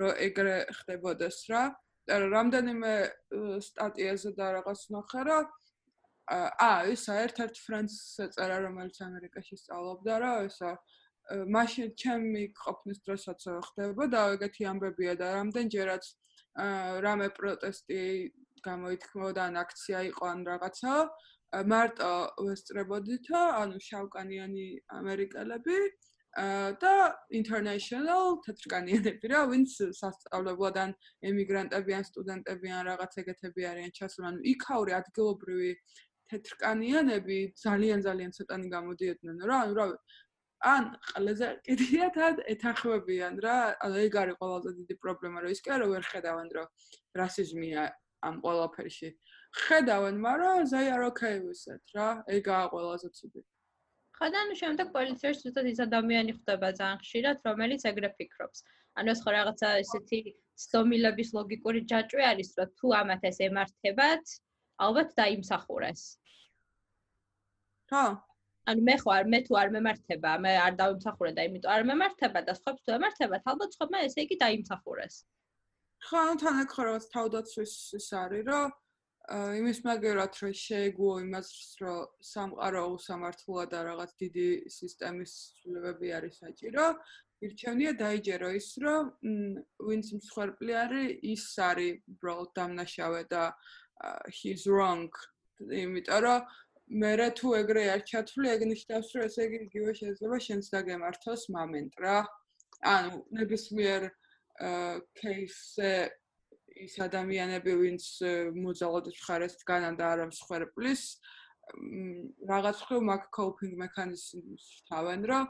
რომ ეგრე ხდებოდეს რა. რამდენიმე სტატიაზე და რაღაც ნახე რომ აა ეს ერთ-ერთ ფრენს წერა რომელიც ამერიკაში სწავლობდა რა ესა მაშინ ჩემი ყოფნის დროსაც ხდება და ეგეთი ამბებია და რამდენჯერაც რამე პროტესტი გამოითქმოდა ან აქცია იყო ან რაღაცა მარტო ვესწრებოდითო ანუ შავკანიანი ამერიკელები და international თეთრკანიანები რა ვინც სასწავლებლად ან ემიგრანტები ან სტუდენტები ან რაღაც ეგეთები არიან ჩასული ანუ იქაური ადგილობრივი თეთრკანიანები ძალიან ძალიან ცოტანი გამოდიოდნენ რა ანუ რა ან ყველაზე კიდიათ ან ეთანხმებიან რა. ანუ ეგ არის ყველაზე დიდი პრობლემა რომ ის კი არა ვერ ხედავენ რომ რასიზმია ამ ყველაფერში. ხედავენ მაგრამ ზაი არ ოკეი ვისეთ რა. ეგაა ყველაზე ცუდი.
ხადან შემდეგ პოლიციაში ზუსტად ის ადამიანი ხდება ძალიან ხშირად რომელიც ეგრე ფიქრობს. ანუ ეს ხო რაღაცა ესეთი სტომილების ლოგიკური ჯაჭვი არის რომ თუ ამათ ეს ემართებათ ალბათ დაიმსახურეს.
ხო
ანუ მე ხო არ მე თუ არ მემართება, მე არ დავიმსახურე და იმიტომ არ მემართება და სხვებს თუ ემართებათ, ალბათ სხვებმა ესე იგი დაიმსახურეს.
ხო, ანუ თან აქ ხო რაღაც თავდაცვის ის არის, რომ იმის მაგერად რომ შეეგუო იმას, რომ სამყარო უსამართლოა და რაღაც დიდი სისტემის ცვლილებები არის საჭირო, ირჩევნია დაიჯერო ის, რომ ვინც მსხვერპლი არის, ის არის უბრალოდ დამნაშავე და he's wrong. იმიტომ რომ მერე თუ ეგრე არ ჩათვლი, ეგ ნიშნავს, რომ ესე იგი იგივე შეიძლება შენს დაგემართოს მომენტ რა. ანუ ნებისმიერ кейსზე ის ადამიანები, ვინც მოძალადეთ ხარეს დგანან და არა მსხვერპლის, რაღაც ხო მაგ coping მექანიზმს თავენ, რომ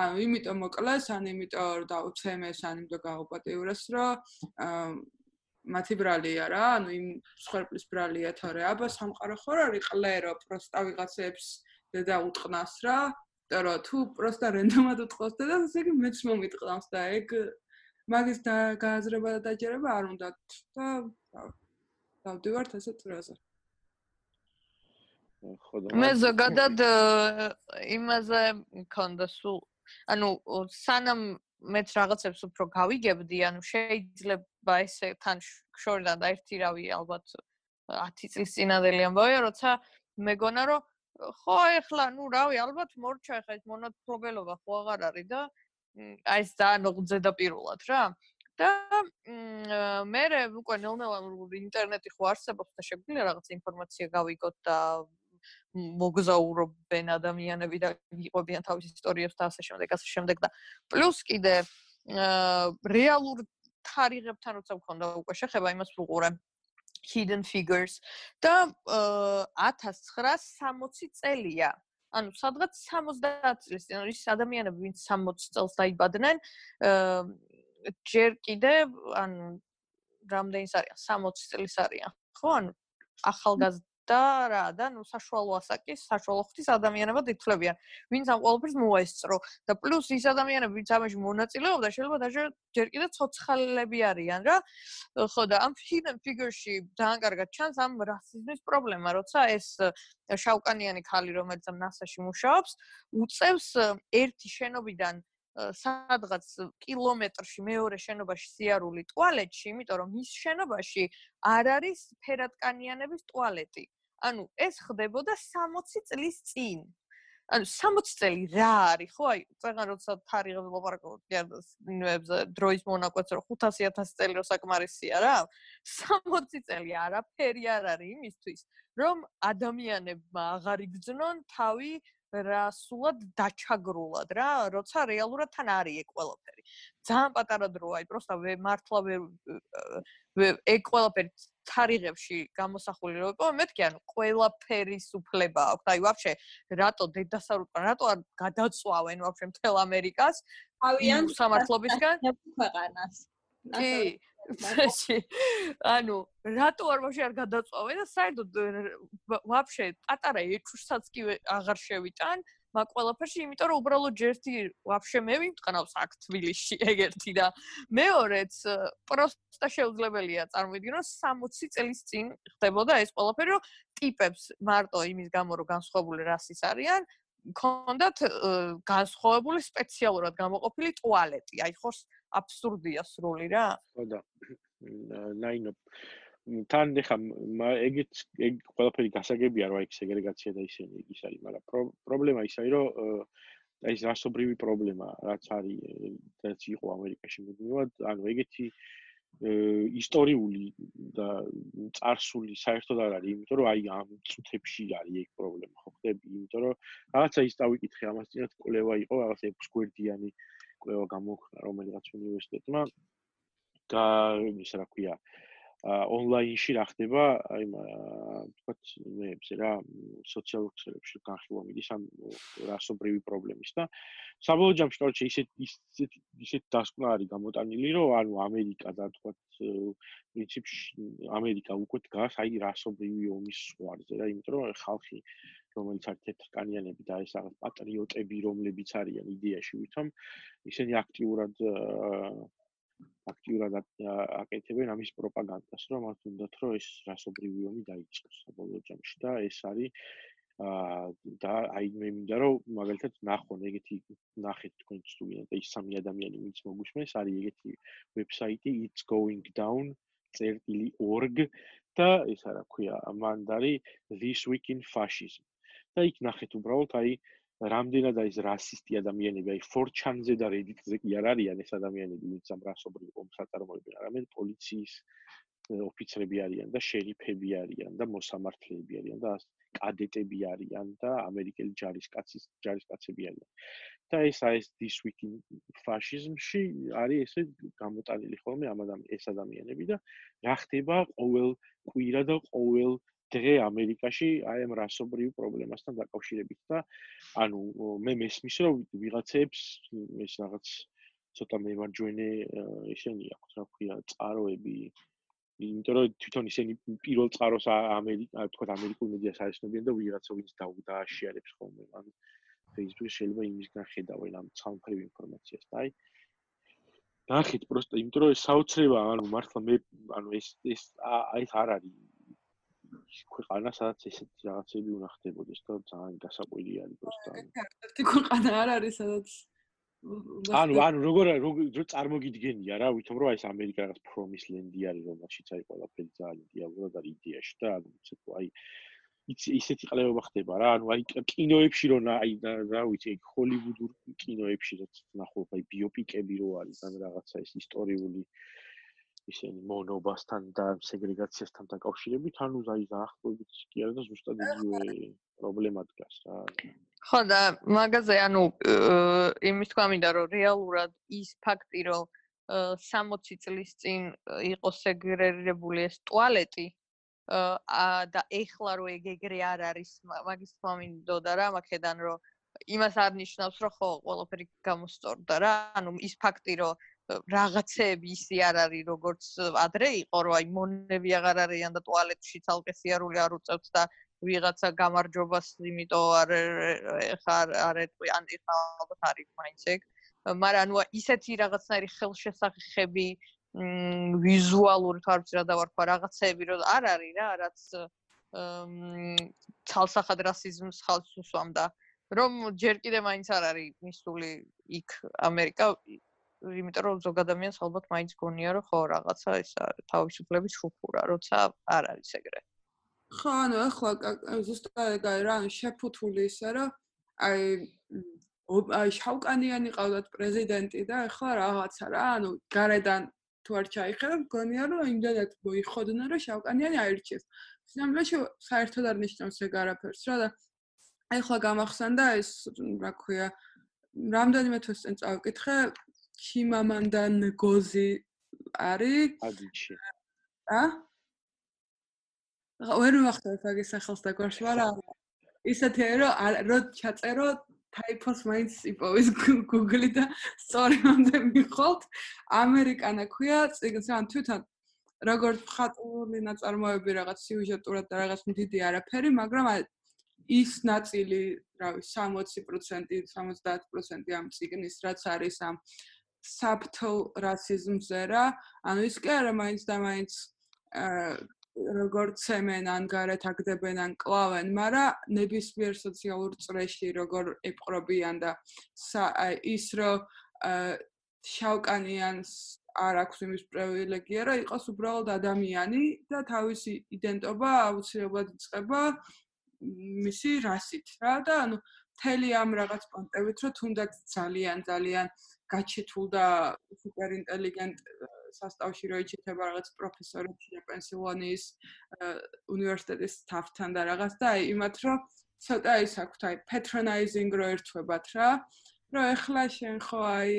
ანუ იმიტომ მოკლეს, ან იმიტომ დავცემეს, ან იმიტომ გაუპატიურეს, რომ მათი ბრალია რა, ანუ იმ სხვერპლის ბრალია თორე აბა სამყარო ხო არის? ყლერო, პროსტა ვიღაცებს და უტყნას რა, იმიტომ რომ თუ პროსტა რენდომად უტყოს და ესე იგი მეც მომიტყნავს და ეგ მაგის და გააზრება და დაჯერება არ უნდა და დავდივართ
ხო და მე ზოგადად იმაზე მქონდა სულ ანუ სანამ მეც რაღაცებს უფრო გავიგებდი, ანუ შეიძლება ესე თან შორიდან და ერთი რავი ალბათ 10 წლის წინადელი ამბავია, როცა მეგონა რომ ხო ეხლა ნუ რავი ალბათ მორჩა ეხლა ეს მონათხრობელობა ხო აღარ არის და აი ეს ძალიან უძედაპირულად რა და მე უკვე ნელ-ნელა ინტერნეტი ხო არსებობს და შეგვიძლია რაღაც ინფორმაცია გავიგოთ და მოგზაურობენ ადამიანები და იყვებიან თავის ისტორიებს და ასე შემდეგ, ასე შემდეგ და პლუს კიდე რეალურ თარიღებთან როცა მქონდა უკვე შეხება იმას ვუყურე hidden figures და 1960 წელია. ანუ სადღაც 70 წლის ანუ ის ადამიანები ვინც 60 წელს დაიბადნენ ჯერ კიდე ანუ რამდენის არიან? 60 წლის არიან ხო? ანუ ახალგაზრდა და რა და ნუ საშუალო ასაკის, საშუალო ხთის ადამიანებად ითვლებიან. ვინც ამ ყოველფერს მოაესწრო და პლუს ის ადამიანები, ვინც ამაში მონაწილეობდა, შეიძლება დაჟე ჯერ კიდე ცოცხალები არიან რა. ხო და ამ hidden figure-ში ძალიან კარგად ჩანს ამ რასიზმის პრობლემა, როცა ეს შავკანიანი ქალი, რომელიც ამ NASA-ში მუშაობს, უწევს ერთი შენობიდან სადღაც კილომეტრში მეორე შენობაში სიარული ტუალეტში, იმიტომ რომ ის შენობაში არ არის ფერატკანიანების ტუალეტი. ანუ ეს ხდებოდა 60 წლის წინ. ანუ 60 წელი რა არის, ხო? აი, წეგან როცა თარიღებს ლაპარაკობთ, იმებზე დროის მონაკვეთს რომ 500000 წელი რო საკმარისია რა. 60 წელი არაფერი არ არის იმისთვის, რომ ადამიანებმა აღარ იგძნონ თავი რასულად დაჩაგრულად რა, როცა რეალურად თან არის ეგ ყველაფერი. ძალიან პატარა დროა, აი პროსტა მართლა ვე ეგ ყველაფერი თარიღებში გამოსახული რო იყო, მეთქი ანუ ყველაფერის უფლება აქვს. აი ვაფშე რატო დედასარუტყან, რატო არ გადაწვავენ ვაფშე მთელ ამერიკას? ავიან სამართლობისგან
ქვეყანას.
კი, ფეში ანუ რატო არ ვაფშე არ გადაწვავე და საერთოდ ვაფშე პატარა ეჩუსაც კი აღარ შევიტან მაგ ყველაფერში იმიტომ რომ უბრალოდ ჯერთი ვაფშე მე ვიმტყნავს აქ თბილისში ეგერთი და მეორეც პროსტა შეუძლებელია წარმოვიდგინო 60 წლის წინ ხდებოდა ეს ყველაფერი რომ ტიპებს მარტო იმის გამო რომ განსხვავებული რასის არიან კონდათ განსხვავებული სპეციალურად გამოყოფილი ტუალეტი აი ხოს აბსურდია სრული რა.
ხო და ნაინო თან ხა ეგეც ეგ ყველაფერი გასაგებია რა იქ სეგრეგაცია და ისინი ის არის, მაგრამ პრობლემა ის არის, რომ აი ეს რასობრივი პრობლემა რაც არის რაც იყო ამერიკაში მუდმივად, ანუ ეგეთი ისტორიული და წარსული საერთოდ არ არის, იმიტომ რომ აი ამ წუთებში არის ეგ პრობლემა, ხო ხდები, იმიტომ რომ რაღაცა ის დავიკითხე ამას წინათ კვლევა იყო, რაღაცა 6 გვერდიანი კვლევა გამოხდა რომელიღაც უნივერსიტეტმა და ის რა ქვია ონლაინში რა ხდება? აი თქვათ მეებზე რა სოციალურ ქსელებში განხილვა მიდის ამ რასობრივი პრობლემის და საბოლოო ჯამში კაროჩე ისეთ ისეთ ისეთ დასკვნა არის გამოტანილი რომ ანუ ამერიკა და თქვათ პრინციპში ამერიკა უკვე დგას აი რასობრივი ომის ზღვარზე რა იმიტომ რომ ხალხი რომელიც არის თეთრკანიანები და ეს რაღაც პატრიოტები, რომლებიც არიან იდეაში ვითომ ისინი აქტიურად აქტიურად აკეთებენ ამის პროპაგანდას, რომ მათ უნდათ რომ ეს რასობრივი ომი დაიწყოს საბოლოო ჯამში და ეს არის აა და აი მე მინდა რომ მაგალითად ნახონ ეგეთი ნახეთ თქვენ და ის სამი ადამიანი ვინც მოგუშმეს არის ეგეთი ვებსაიტი it's going down org და ეს არა ქვია მანდარი this week in fascism. და იქ ნახეთ უბრალოდ აი რამდენად არის რასისტი ადამიანები აი 4chan-ზე და reddit-ზე კი არ არიან ეს ადამიანები ვინც ამ რასობრივ ომს აწარმოებენ არამედ პოლიციის ოფიცრები არიან და შერიფები არიან და მოსამართლეები არიან და კადეტები არიან და ამერიკელი ჯარისკაცის ჯარისკაცები არიან. და ეს აი ეს this week in fascism-ში არის ესე გამოტანილი ხოლმე ამ ადამიან ეს ადამიანები და რა ხდება ყოველ კვირა და ყოველ დღე ამერიკაში აი ამ რასობრივ პრობლემასთან დაკავშირებით და ანუ მე მესმის რომ ვიღაცებს ეს რაღაც ცოტა მემარჯვენე ისენი აქვს რა ქვია წაროები იმიტომ რომ თვითონ ისინი პირველ წყაროს ამერიკა თქო ამერიკულ მედიას აეცნობიან და ვიღაცა ვინც დააშიარებს ხოლმე. ან Facebook-ში შეიძლება იმისგან ხედავენ ამ ცალმხრივ ინფორმაციას. და აი ნახეთ პროსტა იმიტომ რომ საოცრება ანუ მართლა მე ანუ ეს ეს ეს არ არის ქვეყანა სადაც ესეთი რაღაცები უნდა ხდებოდეს და ძალიან გასაკვირი არის პროსტა
ერთი ქვეყანა არ არის სადაც
ანუ ანუ როგორ რო წარმოგიდგენია რა ვითომ რომ აი ეს ამერიკა რაღაც პრომის ლენდი არის რომელშიც აი ყველაფერი ძალიან დიაბლოდ არის იდეაში და ანუ ცოტა აი ისეთი ყლებება ხდება რა ანუ აი კინოებში რო აი რა ვიცი ჰოლივუდურ კინოებში რაც ნახულობ აი ბიოპიკები რო არის ან რაღაცა ეს ისტორიული ისინი მონობასთან და სეგრეგაციასთან დაკავშირებით ანუ აი დაახლოებით კი არა და ზუსტად იგივე პრობლემა დგას რა.
ხო და მაგაზე ანუ იმის თქვა მინდა რომ რეალურად ის ფაქტი რომ 60 წლის წინ იყო სეგრეგირებული ეს ტუალეტი და ეხლა რო ეგ ეგრე არ არის მაგის თქვა მინდოდა რა მაგედან რომ იმას არ ნიშნავს რომ ხო ყველაფერი გამოსწორდა რა ანუ ის ფაქტი რომ რაღაცები ისი არ არის როგორც ადრე იყო რომ აი მონები აღარ არიან და ტუალეტში თალკე სიარული არ უწევთ და ვიღაცა გამარჯობას იმიტომ არ ხარ არ ეტყვი ან ეხა ალბათ არის მაინც ეგ. მაგრამ ანუ ისეთი რაღაცნაირი ხელშესახები ვიზუალური თვარფი რა დავარქვა რაღაცები რომ არ არის რა რაც ცალსახად რასიზმს ხალხს უსვამდა. რომ ჯერ კიდე მაინც არ არის მისული იქ ამერიკა იმიტომ რომ ზოგ ადამიანს ალბათ მაინც გონია რომ ხო რაღაცა ეს თავისუფლების შუქურა როცა არ არის ეგრე
ხო, ანუ ახლა ზუსტად ეგაა რა, შეფუთული ისე რომ აი აი შავკანიანი ყავდათ პრეზიდენტი და ახლა რაღაცა რა, ანუ გარედან თუ არ ჩაიხედა, მგონია რომ იმდანაც მოიხოდნა რომ შავკანიანი აირჩიეს. სინამდვილეში საერთოდ არ ნიშნავს ეგ არაფერს რა და ახლა გამახსენდა ეს რა ქვია რამდენიმე თვეს წინ წავკითხე ჩიმამანდან გოზი არის?
ადიჩი
ა? ვერ მახსოვს აგის სახელს და გვარში, მაგრამ ისეთი რომ რო ჩაწერო typos minds იპოვის Google-ი და სწორი მომდე მიხოლთ. ამერიკანა ქვია წიგნს ან თვითონ როგორც ხატული ნაწარმოები რაღაც სიუჟეტურად და რაღაც დიდი არაფერი, მაგრამ ის ნაწილი, რავი, 60%, 70% ამ წიგნის რაც არის ამ subtle racism-ზე რა, ანუ ის კი არა მაინც და მაინც აა როგორც ცემენ ან გარეთ აგდებენ ან კლავენ, მაგრამ ნებისმიერ სოციალურ წრეში როგორ ეპყრობიან და ის რომ შავკანიანს არ აქვს იმის პრივილეგია, რომ იყოს უბრალოდ ადამიანი და თავისი იდენტობა აუცილებლად იწყება მისი რასით რა და ანუ თელი ამ რაღაც პონტებით რომ თუნდაც ძალიან ძალიან გაჩეთულ და სუპერინტელიგენტ სასტავში რო იჩითება რაღაც პროფესორები პენსილვანიის უნივერსიტეტის თაფთან და რაღაც და აი იმათ რომ ცოტა ის აქვთ აი patronizing რო ერთვებათ რა რომ ეხლა შენ ხო აი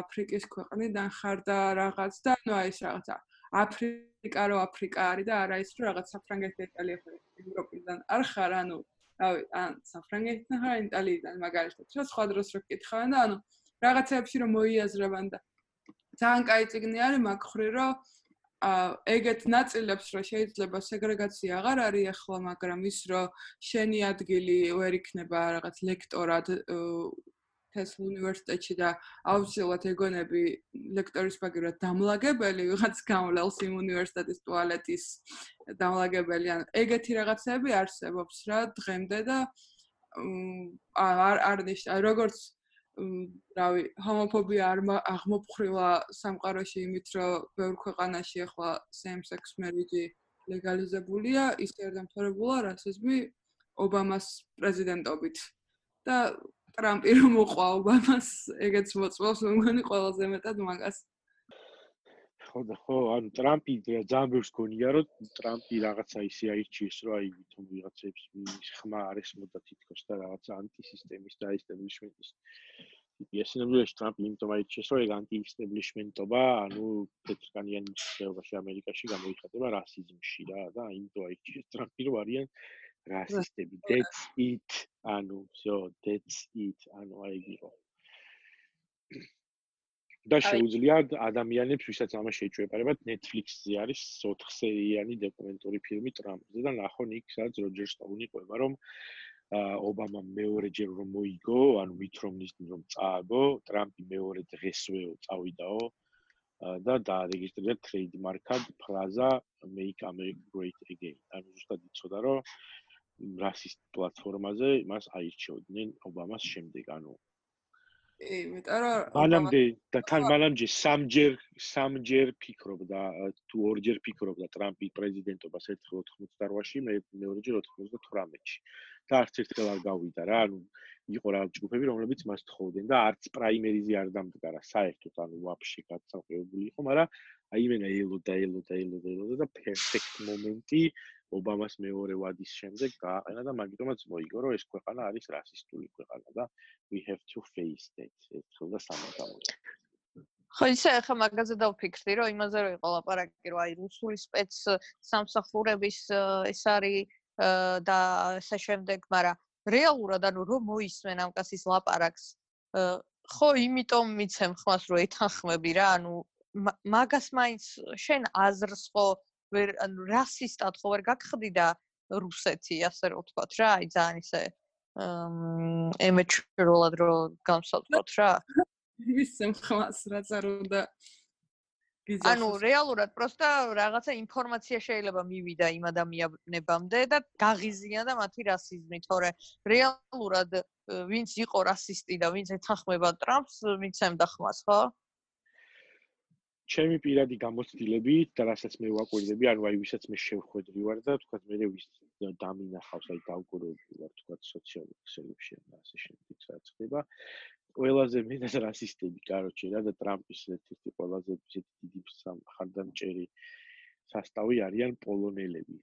აფრიკის ქვეყნიდან ხარ და რაღაც და ნუ აი ეს რაღაცა აფრიკა რო აფრიკა არის და არა ის რომ რაღაც საფრანგეთი იტალია ხო ევროპიდან არ ხარ ანუ რავი ან საფრანგეთიდან ხარ იტალიიდან მაგალითად რა სხვა დროს რო კითხავენ და ანუ რაღაცებში რომ მოიაზრებან და ძალიან კაი ციგნი არის მაგხრი რომ ა ეგეთ ნაწილებს რომ შეიძლება სეგრეგაცია აღარ არის ახლა მაგრამ ის რომ შენი ადგილი ვერ იქნება რაღაც ლექტორად თესლ უნივერსიტეტში და აუცილებლად ეგონები ლექტორის ბაგირად დამლაგებელი ვიღაც გამლელს იმ უნივერსიტეტის ტუალეტის დამლაგებელი ან ეგეთი რაღაცები არსებობს რა დღემდე და არ არ ნიშნა როგორც რავი ჰომოფობია არ აღმოფხრილა სამყაროში იმით რომ ბევრ ქვეყანაში ახლა same sex marriage ლეგალიზებულია ის არ დამთავრებულა რასიზმი ობამას პრეზიდენტობით. და ტრამპი რომ უყვა ობამას ეგეც მოწმობს მგონი ყველაზე მეტად მაგას
ხო და ხო ანუ ტრამპი ძალიან ბევრს გონია რომ ტრამპი რაღაცა ისე აირჩიეს რომ აი თუმ ვიღაცებს მის ხმა არის მოდა თითქოს და რაღაცა ანტისისტემის და ესტაბლიშმენტის ისინებიში ტრამპი იმიტომ აირჩიეს რომ ეგ ანტიესტაბლიშმენტობა ანუ პეტრკანიანი მსხვერპლობაში ამერიკაში გამოიხატება რასიზმში რა და იმიტომ აირჩიეს ტრამპი რომ არიან რასისტები that's it ანუ всё that's it ანუ აი გიყო და შეუძლია ადამიანებს ვისაც ამას შეჭვებარებათ Netflix-ზე არის 4 სერიანი დოკუმენტური ფილმი ტრამპზე და ნახონ იქ სადაც როჯერ სტოუნი ყვება რომ ობამა მეორეჯერ რომ მოიგო ანუ მით რომლის რომ წააგო ტრამპი მეორე დღესვეო წავიდაო და დაარეგისტრირა ტრეიდმარკად ფრაზა make america great again. ანუ ზუსტად იცოდა რომ რასისტ პლატფორმაზე მას აირჩევდნენ ობამას შემდეგ. ანუ
მეტად რა
მანამდე და თან მანამდე სამჯერ სამჯერ ფიქრობდა თუ ორჯერ ფიქრობდა ტრამპი პრეზიდენტობას ერთხელ 88-ში მე მეორეჯერ 98-ში და არც ერთხელ არ გავიდა რა ანუ იყო რა ჯგუფები რომლებიც მას თხოვდნენ და არც პრაიმერიზე არ დამდგა რა საერთოდ ანუ ვაფშე გაცალკევებული იყო მაგრამ აი მენა ელოდა ელოდა ელოდა ელოდა და პერფექტ მომენტი ობამას მეორე ვადის შემდეგ გააყენა და მაგიტომაც მოიგო რომ ეს ქვეყანა არის რასისტული ქვეყანა და we have to face that ერთხელ და სამუდამოდ
ხო ისე ახლა მაგაზე დავფიქრდი რომ იმაზე რომ იყო ლაპარაკი რომ აი რუსული სპეც სამსახურების ეს არის და ასე შემდეგ მაგრამ რეალურად ანუ რომ მოისმენ ამ კაცის ლაპარაკს ხო იმიტომ მიცემ ხმას რომ ეთანხმები რა ანუ მაგას მაინც შენ აზრს ხო ვერ ანუ რასისტად ხო ვერ გაგხდი და რუსეთი ასე რომ ვთქვა რა აი ძალიან ისე ემეჩრულად რო გამსავთქოთ რა.
ისე მხას რაც არ უნდა
ანუ რეალურად პროსტა რაღაცა ინფორმაცია შეიძლება მივიდა იმ ადამიანებამდე და გაღიზიან და მათი რასიზმი თორე რეალურად ვინც იყო რასისტი და ვინც ეთანხმება ტრამპს მიცემდა ხმას ხო
ჩემი პირადი გამოცდილები და რასაც მე ვაკვირდები, ანუ აი ვისაც მე შევხვედრი ვარ და თქვა მე ვის დამინახავს აი დაუგურებული ვარ თქვა სოციალურ ქსელებში და ასე შემდეგ რაც ხდება. ყველაზე მეტად რასისტები, კაროჩე რა და ტრამპის ერთ-ერთი ყველაზე დიდი ხარდამჭერი სასტავი არიან პოლონელები.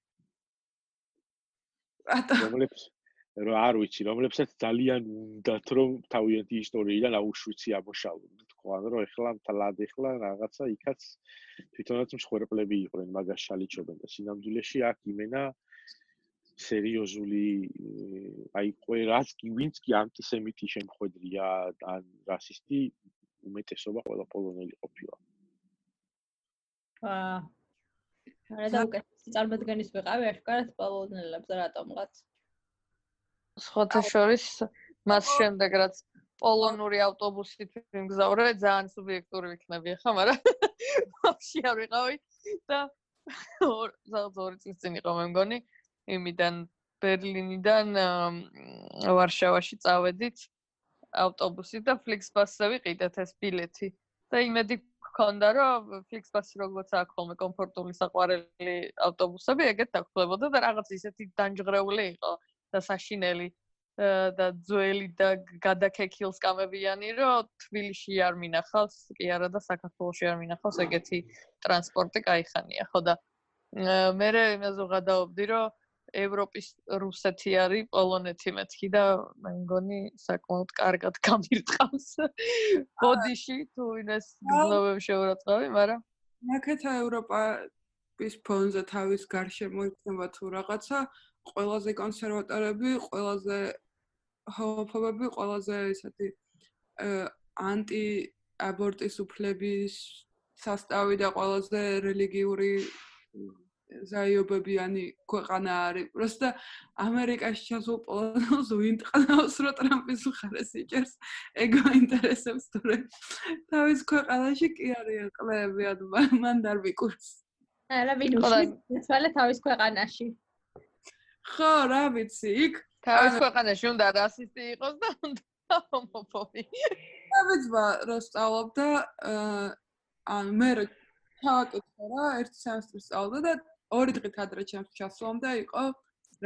რომლებიც რა არ ვიცი, რომლებსაც ძალიან უნდათ რომ თავიანთი ისტორიიდან აუშვიცი ამოშალონ. თქვა რომ ეხლა თლად ეხლა რაღაცა იქაც თვითონაც მსხვერპლები იყვნენ მაგას შალიჩობენ და სინამდვილეში აქ იმენა სერიოზული აი ყო რაც კი ვინც კი ანტისემიტი შემხედრია ან რასისტი უმეტესობა ყველა პოლონელი ყოფილა.
აა რა დაუკეთე წარმოდგენის ვიყავი ახკარად პოლონელებს რატომღაც
სხვათა შორის მას შემდეგ რაც პოლონური ავტობუსით ვიმგზავრე, ძალიან სუბიექტური ვიქნები ახლა, მაგრამ ვაფშე არ ვიყავი და ორი წლის წინ იყო მე მგონი, იმიდან ბერლინიდან ვარშავაში წავედით ავტობუსით და ფლიქსბასზე ვიყიდეთ ეს ბილეთი. და იმედი გქონდა რომ ფლიქსბასი როგორც აქვს ხოლმე კომფორტული საყვარელი ავტობუსები, ეგეთ დაგხვდებოდა და რაღაც ისეთი დანჯღრეული იყო და საშინელი და ძველი და გადაქექილს კამებიანი, რომ თბილისში არ მინახავს, კი არა და საქართველოში არ მინახავს ეგეთი ტრანსპორტი кайხანია, ხო და მე იმაზე ვღადაობდი, რომ ევროპის რუსეთი არის პოლონეთი მეთქი და მე მგონი საკმაოდ კარგად გამირტყავს. ბოდიში თუ ვინეს გზნობებს შეურაცხავი, მაგრამ
ნაკეთა ევროპა ის ფონზე თავის გარშემო იქნება თუ რაღაცა ყველაზე კონსერვატორები, ყველაზე ჰომოფობები, ყველაზე ისეთი ანტი აბორტის უფლების სასტავი და ყველაზე რელიგიური ზაიობებიანი ქვეყანა არის. просто ამერიკაში ჩასულ პოლონელს ვინ ტყნავს რო ტრამპის მხარეს იჭერს ეგ მაინტერესებს თორე თავის ქვეყანაში კი არიან კლეებიან მან დარბიკურს.
არა ვინ უშლის თვალე თავის ქვეყანაში.
ხო, რა ვიცი, იქ
თავის ქვეყანაში უნდა რასისტი იყოს და უნდა ჰომოფობი.
დავიძვა რომ სწავლობდა ან მე თავაკითხა რა ერთ სემესტრს სწავლობდა და ორი დღით ადრე ჩემს ჩასვლამდე იყო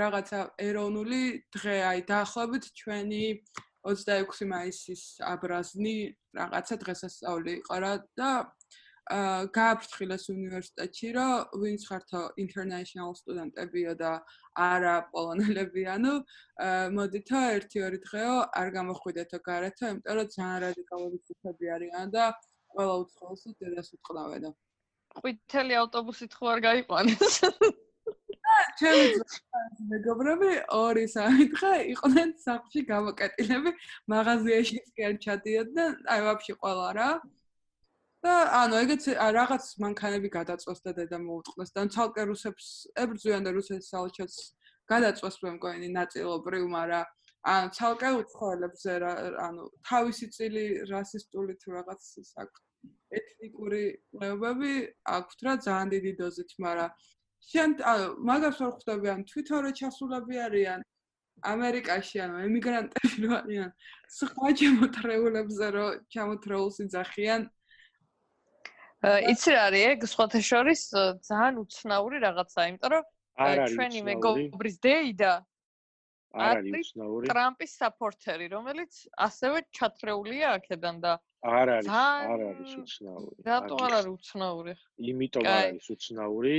რაღაცა ეროვნული დღე აი დაახლოებით ჩვენი 26 მაისის აბრაზნი რაღაცა დღესასწაული იყო რა და აა გააფრთხილეს უნივერსიტეტში რომ ვინც ხართო international სტუდენტებიო და არა პოლონელებიანო მოდითო 1-2 დღეო არ გამოხვიდეთო გარეთო იმიტომ რომ ძალიან რადიკალური ციფრები არიან და ყველა უცხოელს დედას უტყდავენ და
ყვითელი ავტობუსით ხო არ გაიყვანეს?
ჩემი მეგობრები ორი სამი დღე იყვნენ სახლში გამოკეტილები მაღაზიაში კი არ ჩადიოდნენ აი ვაფშე ყველა რა და ანუ ეგეც რაღაც მანქანები გადაწყვეს და დედა მოუტყნეს და ცალკე რუსებს ებრძვიან და რუსეთის საელჩოს გადაწყვეს მე მგონი ნაწილობრივ მაგრამ ანუ ცალკე უცხოელებს ანუ თავისი წილი რასისტული თუ რაღაც აქვს ეთნიკური კლებები აქვთ რა ძალიან დიდი დოზით მაგრამ შენ ანუ მაგას ვერ ხვდები ან თვითონ რა ჩასულები არიან? ამერიკაში ანუ ემიგრანტები რო არიან? სხვა ჩემოთრეულებზე რო ჩემოთრეულს იძახიან
იცი რა არის ეგ სხვათა შორის ძალიან უცნაური რაღაცაა, იმიტომ რომ ჩვენი მეგობრის დეიდა
არის უცნაური.
ტრამპის საპორტერი, რომელიც ასევე ჩათრეულია აქედან და
არ არის, არ არის უცნაური.
რატო არ არის უცნაური?
იმიტომ არ არის უცნაური,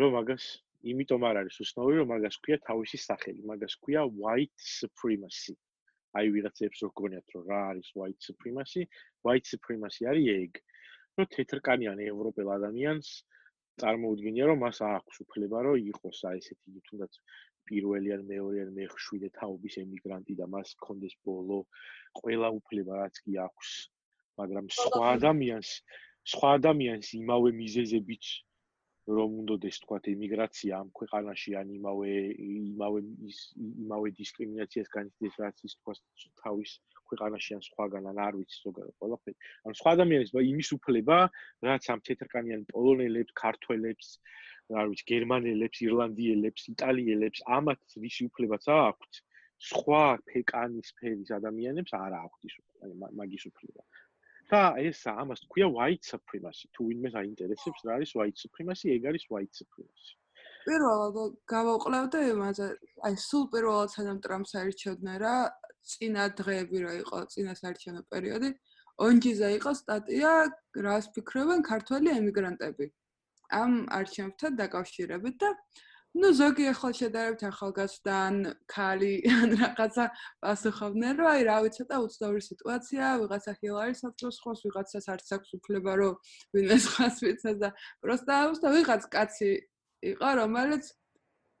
რომ მაგას იმიტომ არ არის უცნაური, რომ მაგას ქვია თავისი სახელი, მაგას ქვია white supremacy. აი ვიღაცებს რო გქონიათ რომ რა არის white supremacy? white supremacy არის ეგ. რომ თეთრკანიანი ევროპელ ადამიანს წარმოუდგენია რომ მას აქვს უფლება რომ იყოს აი ესეთი თუნდაც პირველი ან მეორე ან მეხშვიდე თაობის ემიგრანტი და მას კონდეს ბოლო ყველა უფლება რაც კი აქვს. მაგრამ სხვა ადამიანს სხვა ადამიანს იმავე მიზეზებით რომ უნდადეს თქვა ემიგრაცია ამ ქვეყანაში ან იმავე იმავე იმავე დისკრიმინაციას განიცდის რაც ის თქვა თავის ქვეყანაში ან სხვაგან ან არ ვიცი ზოგადად ყველაფერი. ან სხვა ადამიანის იმის უფლება რაც ამ თეთრკანიან პოლონელებს ქართველებს არ ვიცი გერმანელებს ირლანდიელებს იტალიელებს ამათ ვისი უფლებაც აქვთ სხვა ფეკანის ფერის ადამიანებს არ აქვთ ის მაგის უფლება და ეს ამას თქვია white supremacy. თუ ვინმე საინტერესებს რა არის white supremacy, ეგ არის white supremacy.
პირველად გავაყლავდა იმაზე, აი სულ პირველად სანამ ტრამპს აირჩევდნენ რა, წინა დღეები რა იყო, წინა საარჩევნო პერიოდი, ონჯიზე იყო სტატია, რას ფიქრობენ ქართველი ემიგრანტები. ამ არჩევნებთან დაკავშირებით და ну ზოგი ახალ შედარებით ახალგაზრდან ქალი ან რაღაცა პასუხობდნენ რომ აი რა ვიცი ცოტა უცნაური სიტუაცია ვიღაცა ჰილარის საფრთხეს ხოს ვიღაცას არც აქვს უფლება რომ ვინმე სხვას ვიცას და პროსტა უბრალოდ ვიღაც კაცი იყო რომელიც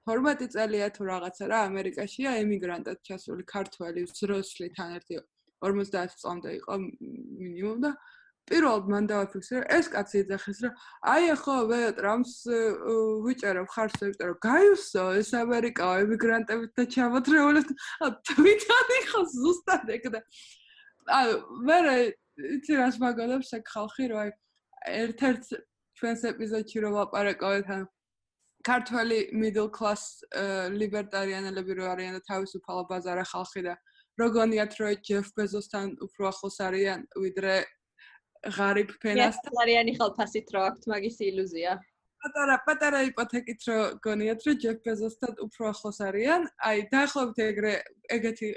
12 წელია თუ რაღაცა რა ამერიკაშია ემიგრანტად ჩასული ქართველი ზროსლი თან ერთი 50 წლამდე იყო მინიმუმ და პირველად მან დავაფიქსირე ეს კაცი ეძახეს რომ აი ხო მე ტრამპს ვიჭერებ ხარს რომ გაიუსო ეს ამერიკა ემიგრანტებით და ჩამოთრეულეთ თვითონ იყო ზუსტად ეგ და აი მე იცი რას მაგალებს ეგ ხალხი რომ აი ერთ-ერთ ჩვენს ეპიზოდში რომ ვაპარაკავთ ან ქართველი middle class ლიბერტარიანელები რო არიან და თავისუფალ ბაზარა ხალხი და როგორიათ რომ ჯეფ ბეზოსთან უფრო ახლოს არიან ვიდრე ღარიბ ფენასთან
არიანი ხალფასით რო აქვთ მაგის ილუზია.
პატარა პატარა იპოთეკით რო გონიათ რომ ჯეფ ბეზოსთან უფრო ახლოს არიან, აი დაახლოებით ეგრე ეგეთი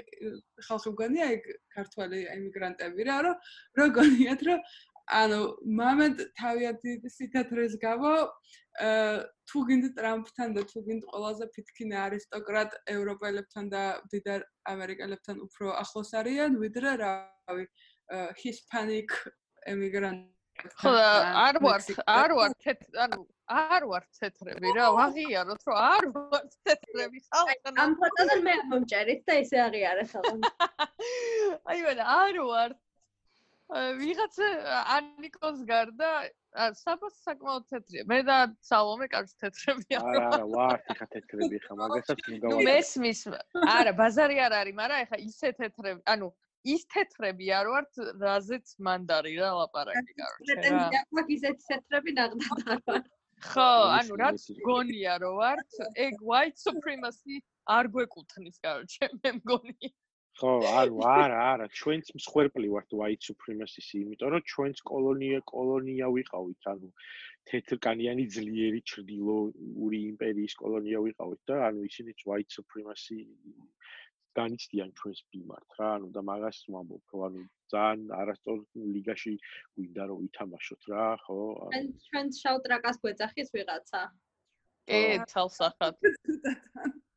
ხალხი გონია ეგ ქართველი ემიგრანტები რა, რომ რო გონიათ რომ ანუ მომენტ თავიანთი სიტატრის გამო აა თუ გინდ ტრამპთან და თუ გინდ ყველაზე ფითქინე არისტოკრატ ევროპელებთან და დიდარ ამერიკელებთან უფრო ახლოს არიან, ვიდრე რავი ჰისპანიკ ემიგრანტ
ხო არ ვარ არ ვარ ანუ არ ვარ თეთრები რა ვაღიაროთ რომ არ ვარ თეთრები ხალხო
ამ ფოტოდან მე მომჭერით და ესე აღიარე ხოლმე
აი მე არ ვარ ვიღაც ანიკოს გარდა საბას საკმაოდ თეთრია. მე და სალომე კარგ თეთრები
არა, არა, ვარ ხა თეთრები ხა, მაგასაც
ნუ
მიგავა.
მესმის. არა, ბაზარი არ არის, მაგრამ ეხა ისე თეთრები, ანუ ის თეთრები არ ვართ, რაზეც მანდარი რა ლაპარაკი, კაროჩე რა.
პრეტენზია აქვს ისეთი თეთრები ნახდათ არ ვარ.
ხო, ანუ რაც გონია რომ ვართ, ეგ white supremacy არ გვეკუთვნის, კაროჩე, მე მგონი.
ხო, არ ვარ, არა, ჩვენც მსხვერპლი ვართ white supremacy-ი, იმიტომ რომ ჩვენც კოლონია კოლონია ვიყავით, ანუ თეთრკანიანი ძლიერი ჩრდილოური იმპერიის კოლონია ვიყავით და ანუ ისინიც white supremacy განიცდიან ჩვენს მიმართ რა, ანუ და მაგას ვამბობ, რომ ანუ ძალიან არასწორ ლიგაში გვინდა რომ ვითამაშოთ რა, ხო?
ჩვენ ჩვენ შავ ტრაკას გვეძახის ვიღაცა.
ე, თალსახად.